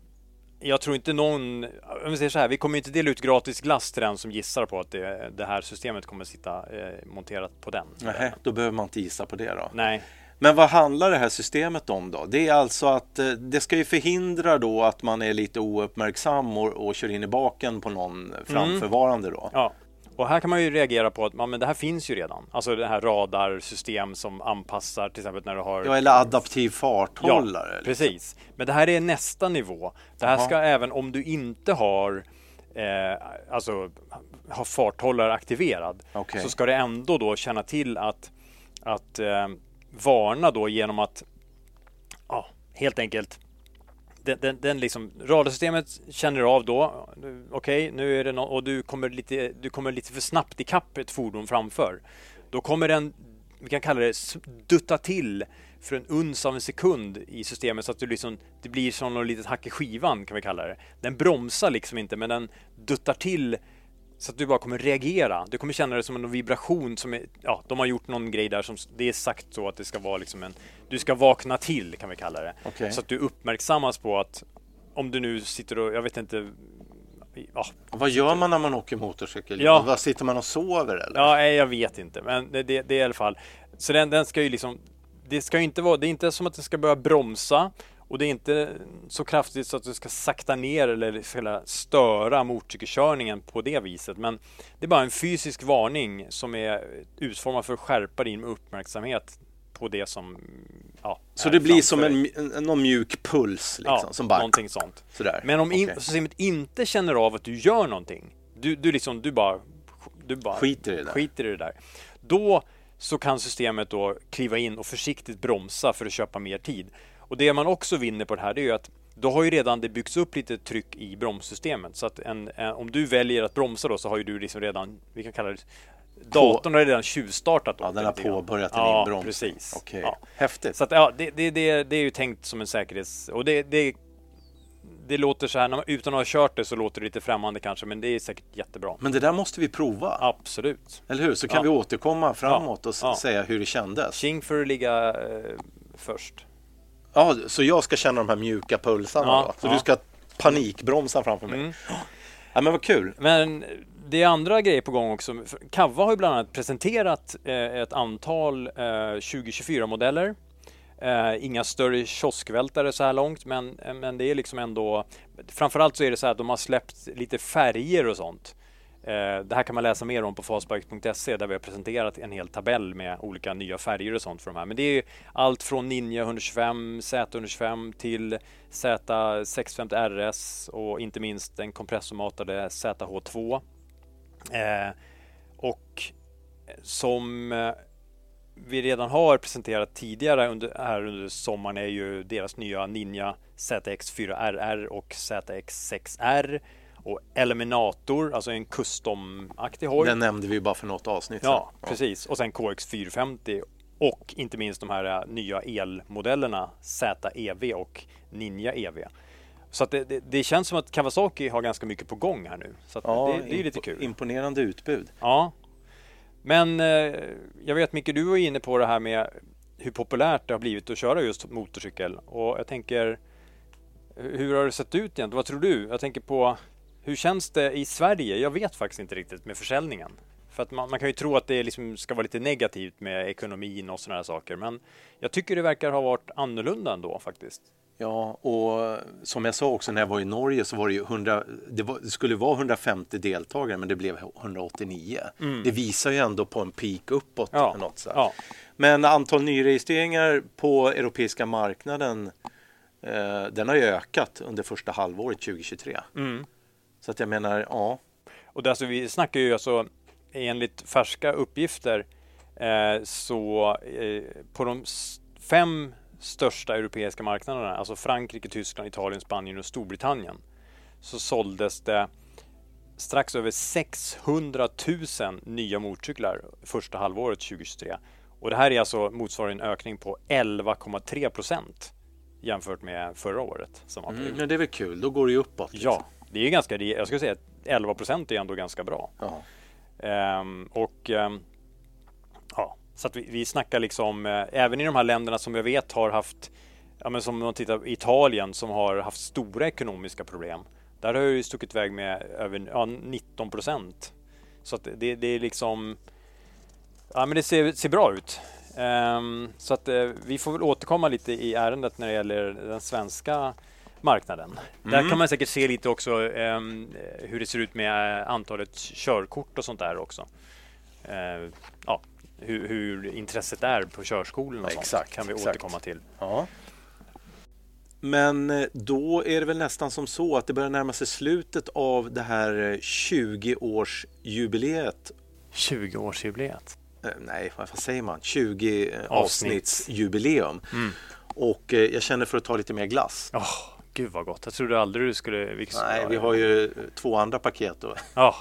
jag tror inte någon, om vi säger så här, vi kommer inte dela ut gratis glass till den som gissar på att det, det här systemet kommer sitta eh, monterat på den. Nähä, då behöver man inte gissa på det då. Nej, Men vad handlar det här systemet om då? Det är alltså att eh, det ska ju förhindra då att man är lite ouppmärksam och, och kör in i baken på någon framförvarande då. Ja, och här kan man ju reagera på att ja, men det här finns ju redan. Alltså det här radarsystem som anpassar till exempel när du har... Ja, eller adaptiv farthållare. liksom. precis. Men det här är nästa nivå. Det här Jaha. ska även om du inte har eh, alltså har farthållare aktiverad Okej. så ska det ändå då känna till att, att eh, varna då genom att ja, helt enkelt den, den, den liksom, radarsystemet känner av då, okej, nu är det no och du kommer, lite, du kommer lite för snabbt ikapp ett fordon framför. Då kommer den, vi kan kalla det, dutta till för en uns av en sekund i systemet så att du liksom, det blir som något litet hack i skivan kan vi kalla det. Den bromsar liksom inte men den duttar till så att du bara kommer reagera. Du kommer känna det som en vibration som är, ja, de har gjort någon grej där som, det är sagt så att det ska vara liksom en, du ska vakna till kan vi kalla det. Okej. Så att du uppmärksammas på att om du nu sitter och, jag vet inte, ja, Vad gör man när man åker motorcykel? Ja. Vad Sitter man och sover eller? Ja, jag vet inte, men det, det, det är i alla fall. Så den, den ska ju liksom, det ska inte vara, det är inte som att den ska börja bromsa och det är inte så kraftigt så att det ska sakta ner eller störa motorcykelkörningen på det viset. Men det är bara en fysisk varning som är utformad för att skärpa din uppmärksamhet på det som ja, Så det blir som en, en, någon mjuk puls liksom, ja, som bara någonting sånt. sådär. Men om in, Okej. systemet inte känner av att du gör någonting, du, du, liksom, du, bara, du bara Skiter i det där. skiter i det där. Då så kan systemet då kliva in och försiktigt bromsa för att köpa mer tid. Och det man också vinner på det här det är ju att då har ju redan det byggts upp lite tryck i bromssystemet. Så att en, en, om du väljer att bromsa då så har ju du liksom redan, vi kan kalla det Datorn har redan tjuvstartat. Ja, den har påbörjat en ja, inbromsning. Precis. Okej, Ja. häftigt. Så att, ja, det, det, det, det är ju tänkt som en säkerhets... Och det, det, det låter så här, man, utan att ha kört det så låter det lite främmande kanske, men det är säkert jättebra. Men det där måste vi prova, Absolut. eller hur? Så kan Ja. vi återkomma framåt och säga hur det kändes. Tjing för att ligga eh, först. Ja, så jag ska känna de här mjuka pulsarna Ja, då? Så ja. du ska panikbromsa framför mig? Mm. Ja, men vad kul! Men det är andra grejer på gång också. Kava har ju bland annat presenterat eh, ett antal eh, 2024-modeller. Eh, inga större kioskvältare så här långt, men, eh, men det är liksom ändå... Framförallt så är det så här att de har släppt lite färger och sånt. Eh, det här kan man läsa mer om på fastbike.se där vi har presenterat en hel tabell med olika nya färger och sånt för de här. Men det är allt från Ninja 125, Z125 till Z650 RS och inte minst den kompressormatade ZH2. Eh, och som eh, vi redan har presenterat tidigare under, här under sommaren är ju deras nya Ninja ZX4RR och ZX6R och Eliminator, alltså en custom-aktig hoj. Den nämnde vi bara för något avsnitt Ja, sedan. precis. Och sen KX450 och inte minst de här eh, nya elmodellerna ZEV och Ninja EV. Så det, det, det känns som att Kawasaki har ganska mycket på gång här nu. Så Ja, det, det är lite kul. Imponerande utbud. Ja. Men eh, jag vet Micke, du var inne på det här med hur populärt det har blivit att köra just motorcykel. Och jag tänker, hur har det sett ut egentligen? Vad tror du? Jag tänker på, hur känns det i Sverige? Jag vet faktiskt inte riktigt med försäljningen. För att man, man kan ju tro att det liksom ska vara lite negativt med ekonomin och sådana här saker. Men jag tycker det verkar ha varit annorlunda ändå faktiskt. Ja, och som jag sa också när jag var i Norge så var det ju 100, det, var, det skulle vara 150 deltagare men det blev 189. Det visar ju ändå på en peak uppåt. Ja, Något så ja. Men antal nyregistreringar på europeiska marknaden eh, den har ju ökat under första halvåret 2023. Mm. Så att jag menar, ja, Och det, alltså, vi snackar ju alltså enligt färska uppgifter eh, så eh, på de fem största europeiska marknaderna, alltså Frankrike, Tyskland, Italien, Spanien och Storbritannien, så såldes det strax över 600 000 nya motorcyklar första halvåret 2023. Och det här är alltså motsvarar en ökning på 11,3 procent jämfört med förra året. Som var mm, men det är väl kul, då går det ju uppåt. liksom. Ja, det är ganska, jag skulle säga att 11 procent är ändå ganska bra. Ja. Ehm, och ehm, ja, så att vi, vi snackar liksom eh, även i de här länderna som jag vet har haft, ja men som om man tittar på Italien som har haft stora ekonomiska problem. Där har ju stuckit iväg med över ja, 19 procent. Så att det, det är liksom, ja men det ser, ser bra ut. Ehm, så att eh, vi får väl återkomma lite i ärendet när det gäller den svenska marknaden. Där kan man säkert se lite också ehm, hur det ser ut med eh, antalet körkort och sånt där också. Eh, ja, hur, hur intresset är på körskolorna och sånt Exakt, kan vi exakt. återkomma till. Ja. Men eh, då är det väl nästan som så att det börjar närma sig slutet av det här eh, 20-årsjubileet. 20-årsjubileet. Eh, Nej, vad säger man? 20 Avsnitt. avsnittsjubileum. Och eh, jag känner för att ta lite mer glass. Åh, gud vad gott. Jag trodde aldrig du skulle... Nej, vi har ju två andra paket då. Ja.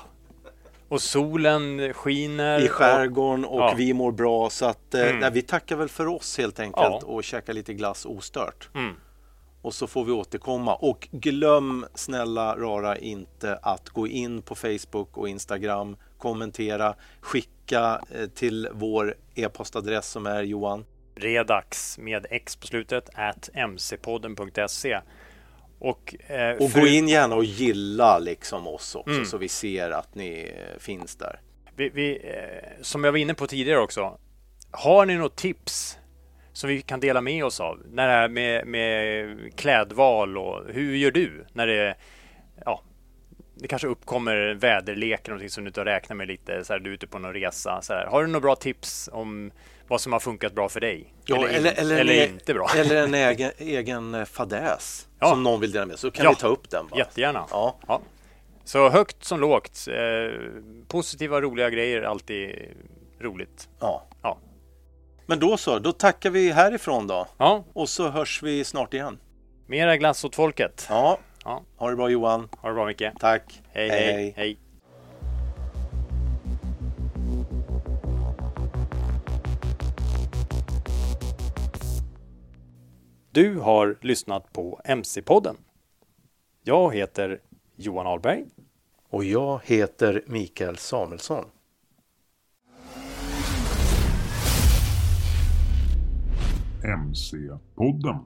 Och solen skiner. I skärgården och Ja. vi mår bra så att eh, Mm. nej, vi tackar väl för oss helt enkelt Ja. och käkar lite glass ostört. Mm. Och så får vi återkomma och glöm snälla rara inte att gå in på Facebook och Instagram, kommentera, skicka eh, till vår e-postadress som är Johan. Redax med X på slutet, at mcpodden.se. Och, eh, Och för- gå in gärna och gilla liksom oss också Mm. så vi ser att ni eh, finns där. Vi, vi, eh, som jag var inne på tidigare också. Har ni något tips som vi kan dela med oss av? När det är med, med klädval och hur gör du när det ja, det kanske uppkommer väderlek eller någonting som du inte har räknat med lite så här, du är ute på någon resa. Så här. Har du några bra tips om vad som har funkat bra för dig? Ja, eller, eller, eller en, e- inte bra? eller en egen, egen eh, fadäs Ja. som någon vill dela med så kan Ja. vi ta upp den. Bara. Jättegärna. Ja. Ja. Så högt som lågt. Eh, positiva, roliga grejer, alltid roligt. Ja. Ja. Men då så, då tackar vi härifrån då. Ja, Och så hörs vi snart igen. mera glass åt folket. Ja, Ja. ha det bra Johan. Ha det bra Micke. Tack. hej. hej. hej. Du har lyssnat på MC-podden. Jag heter Johan Ahlberg. Och jag heter Mikael Samuelsson. MC-podden.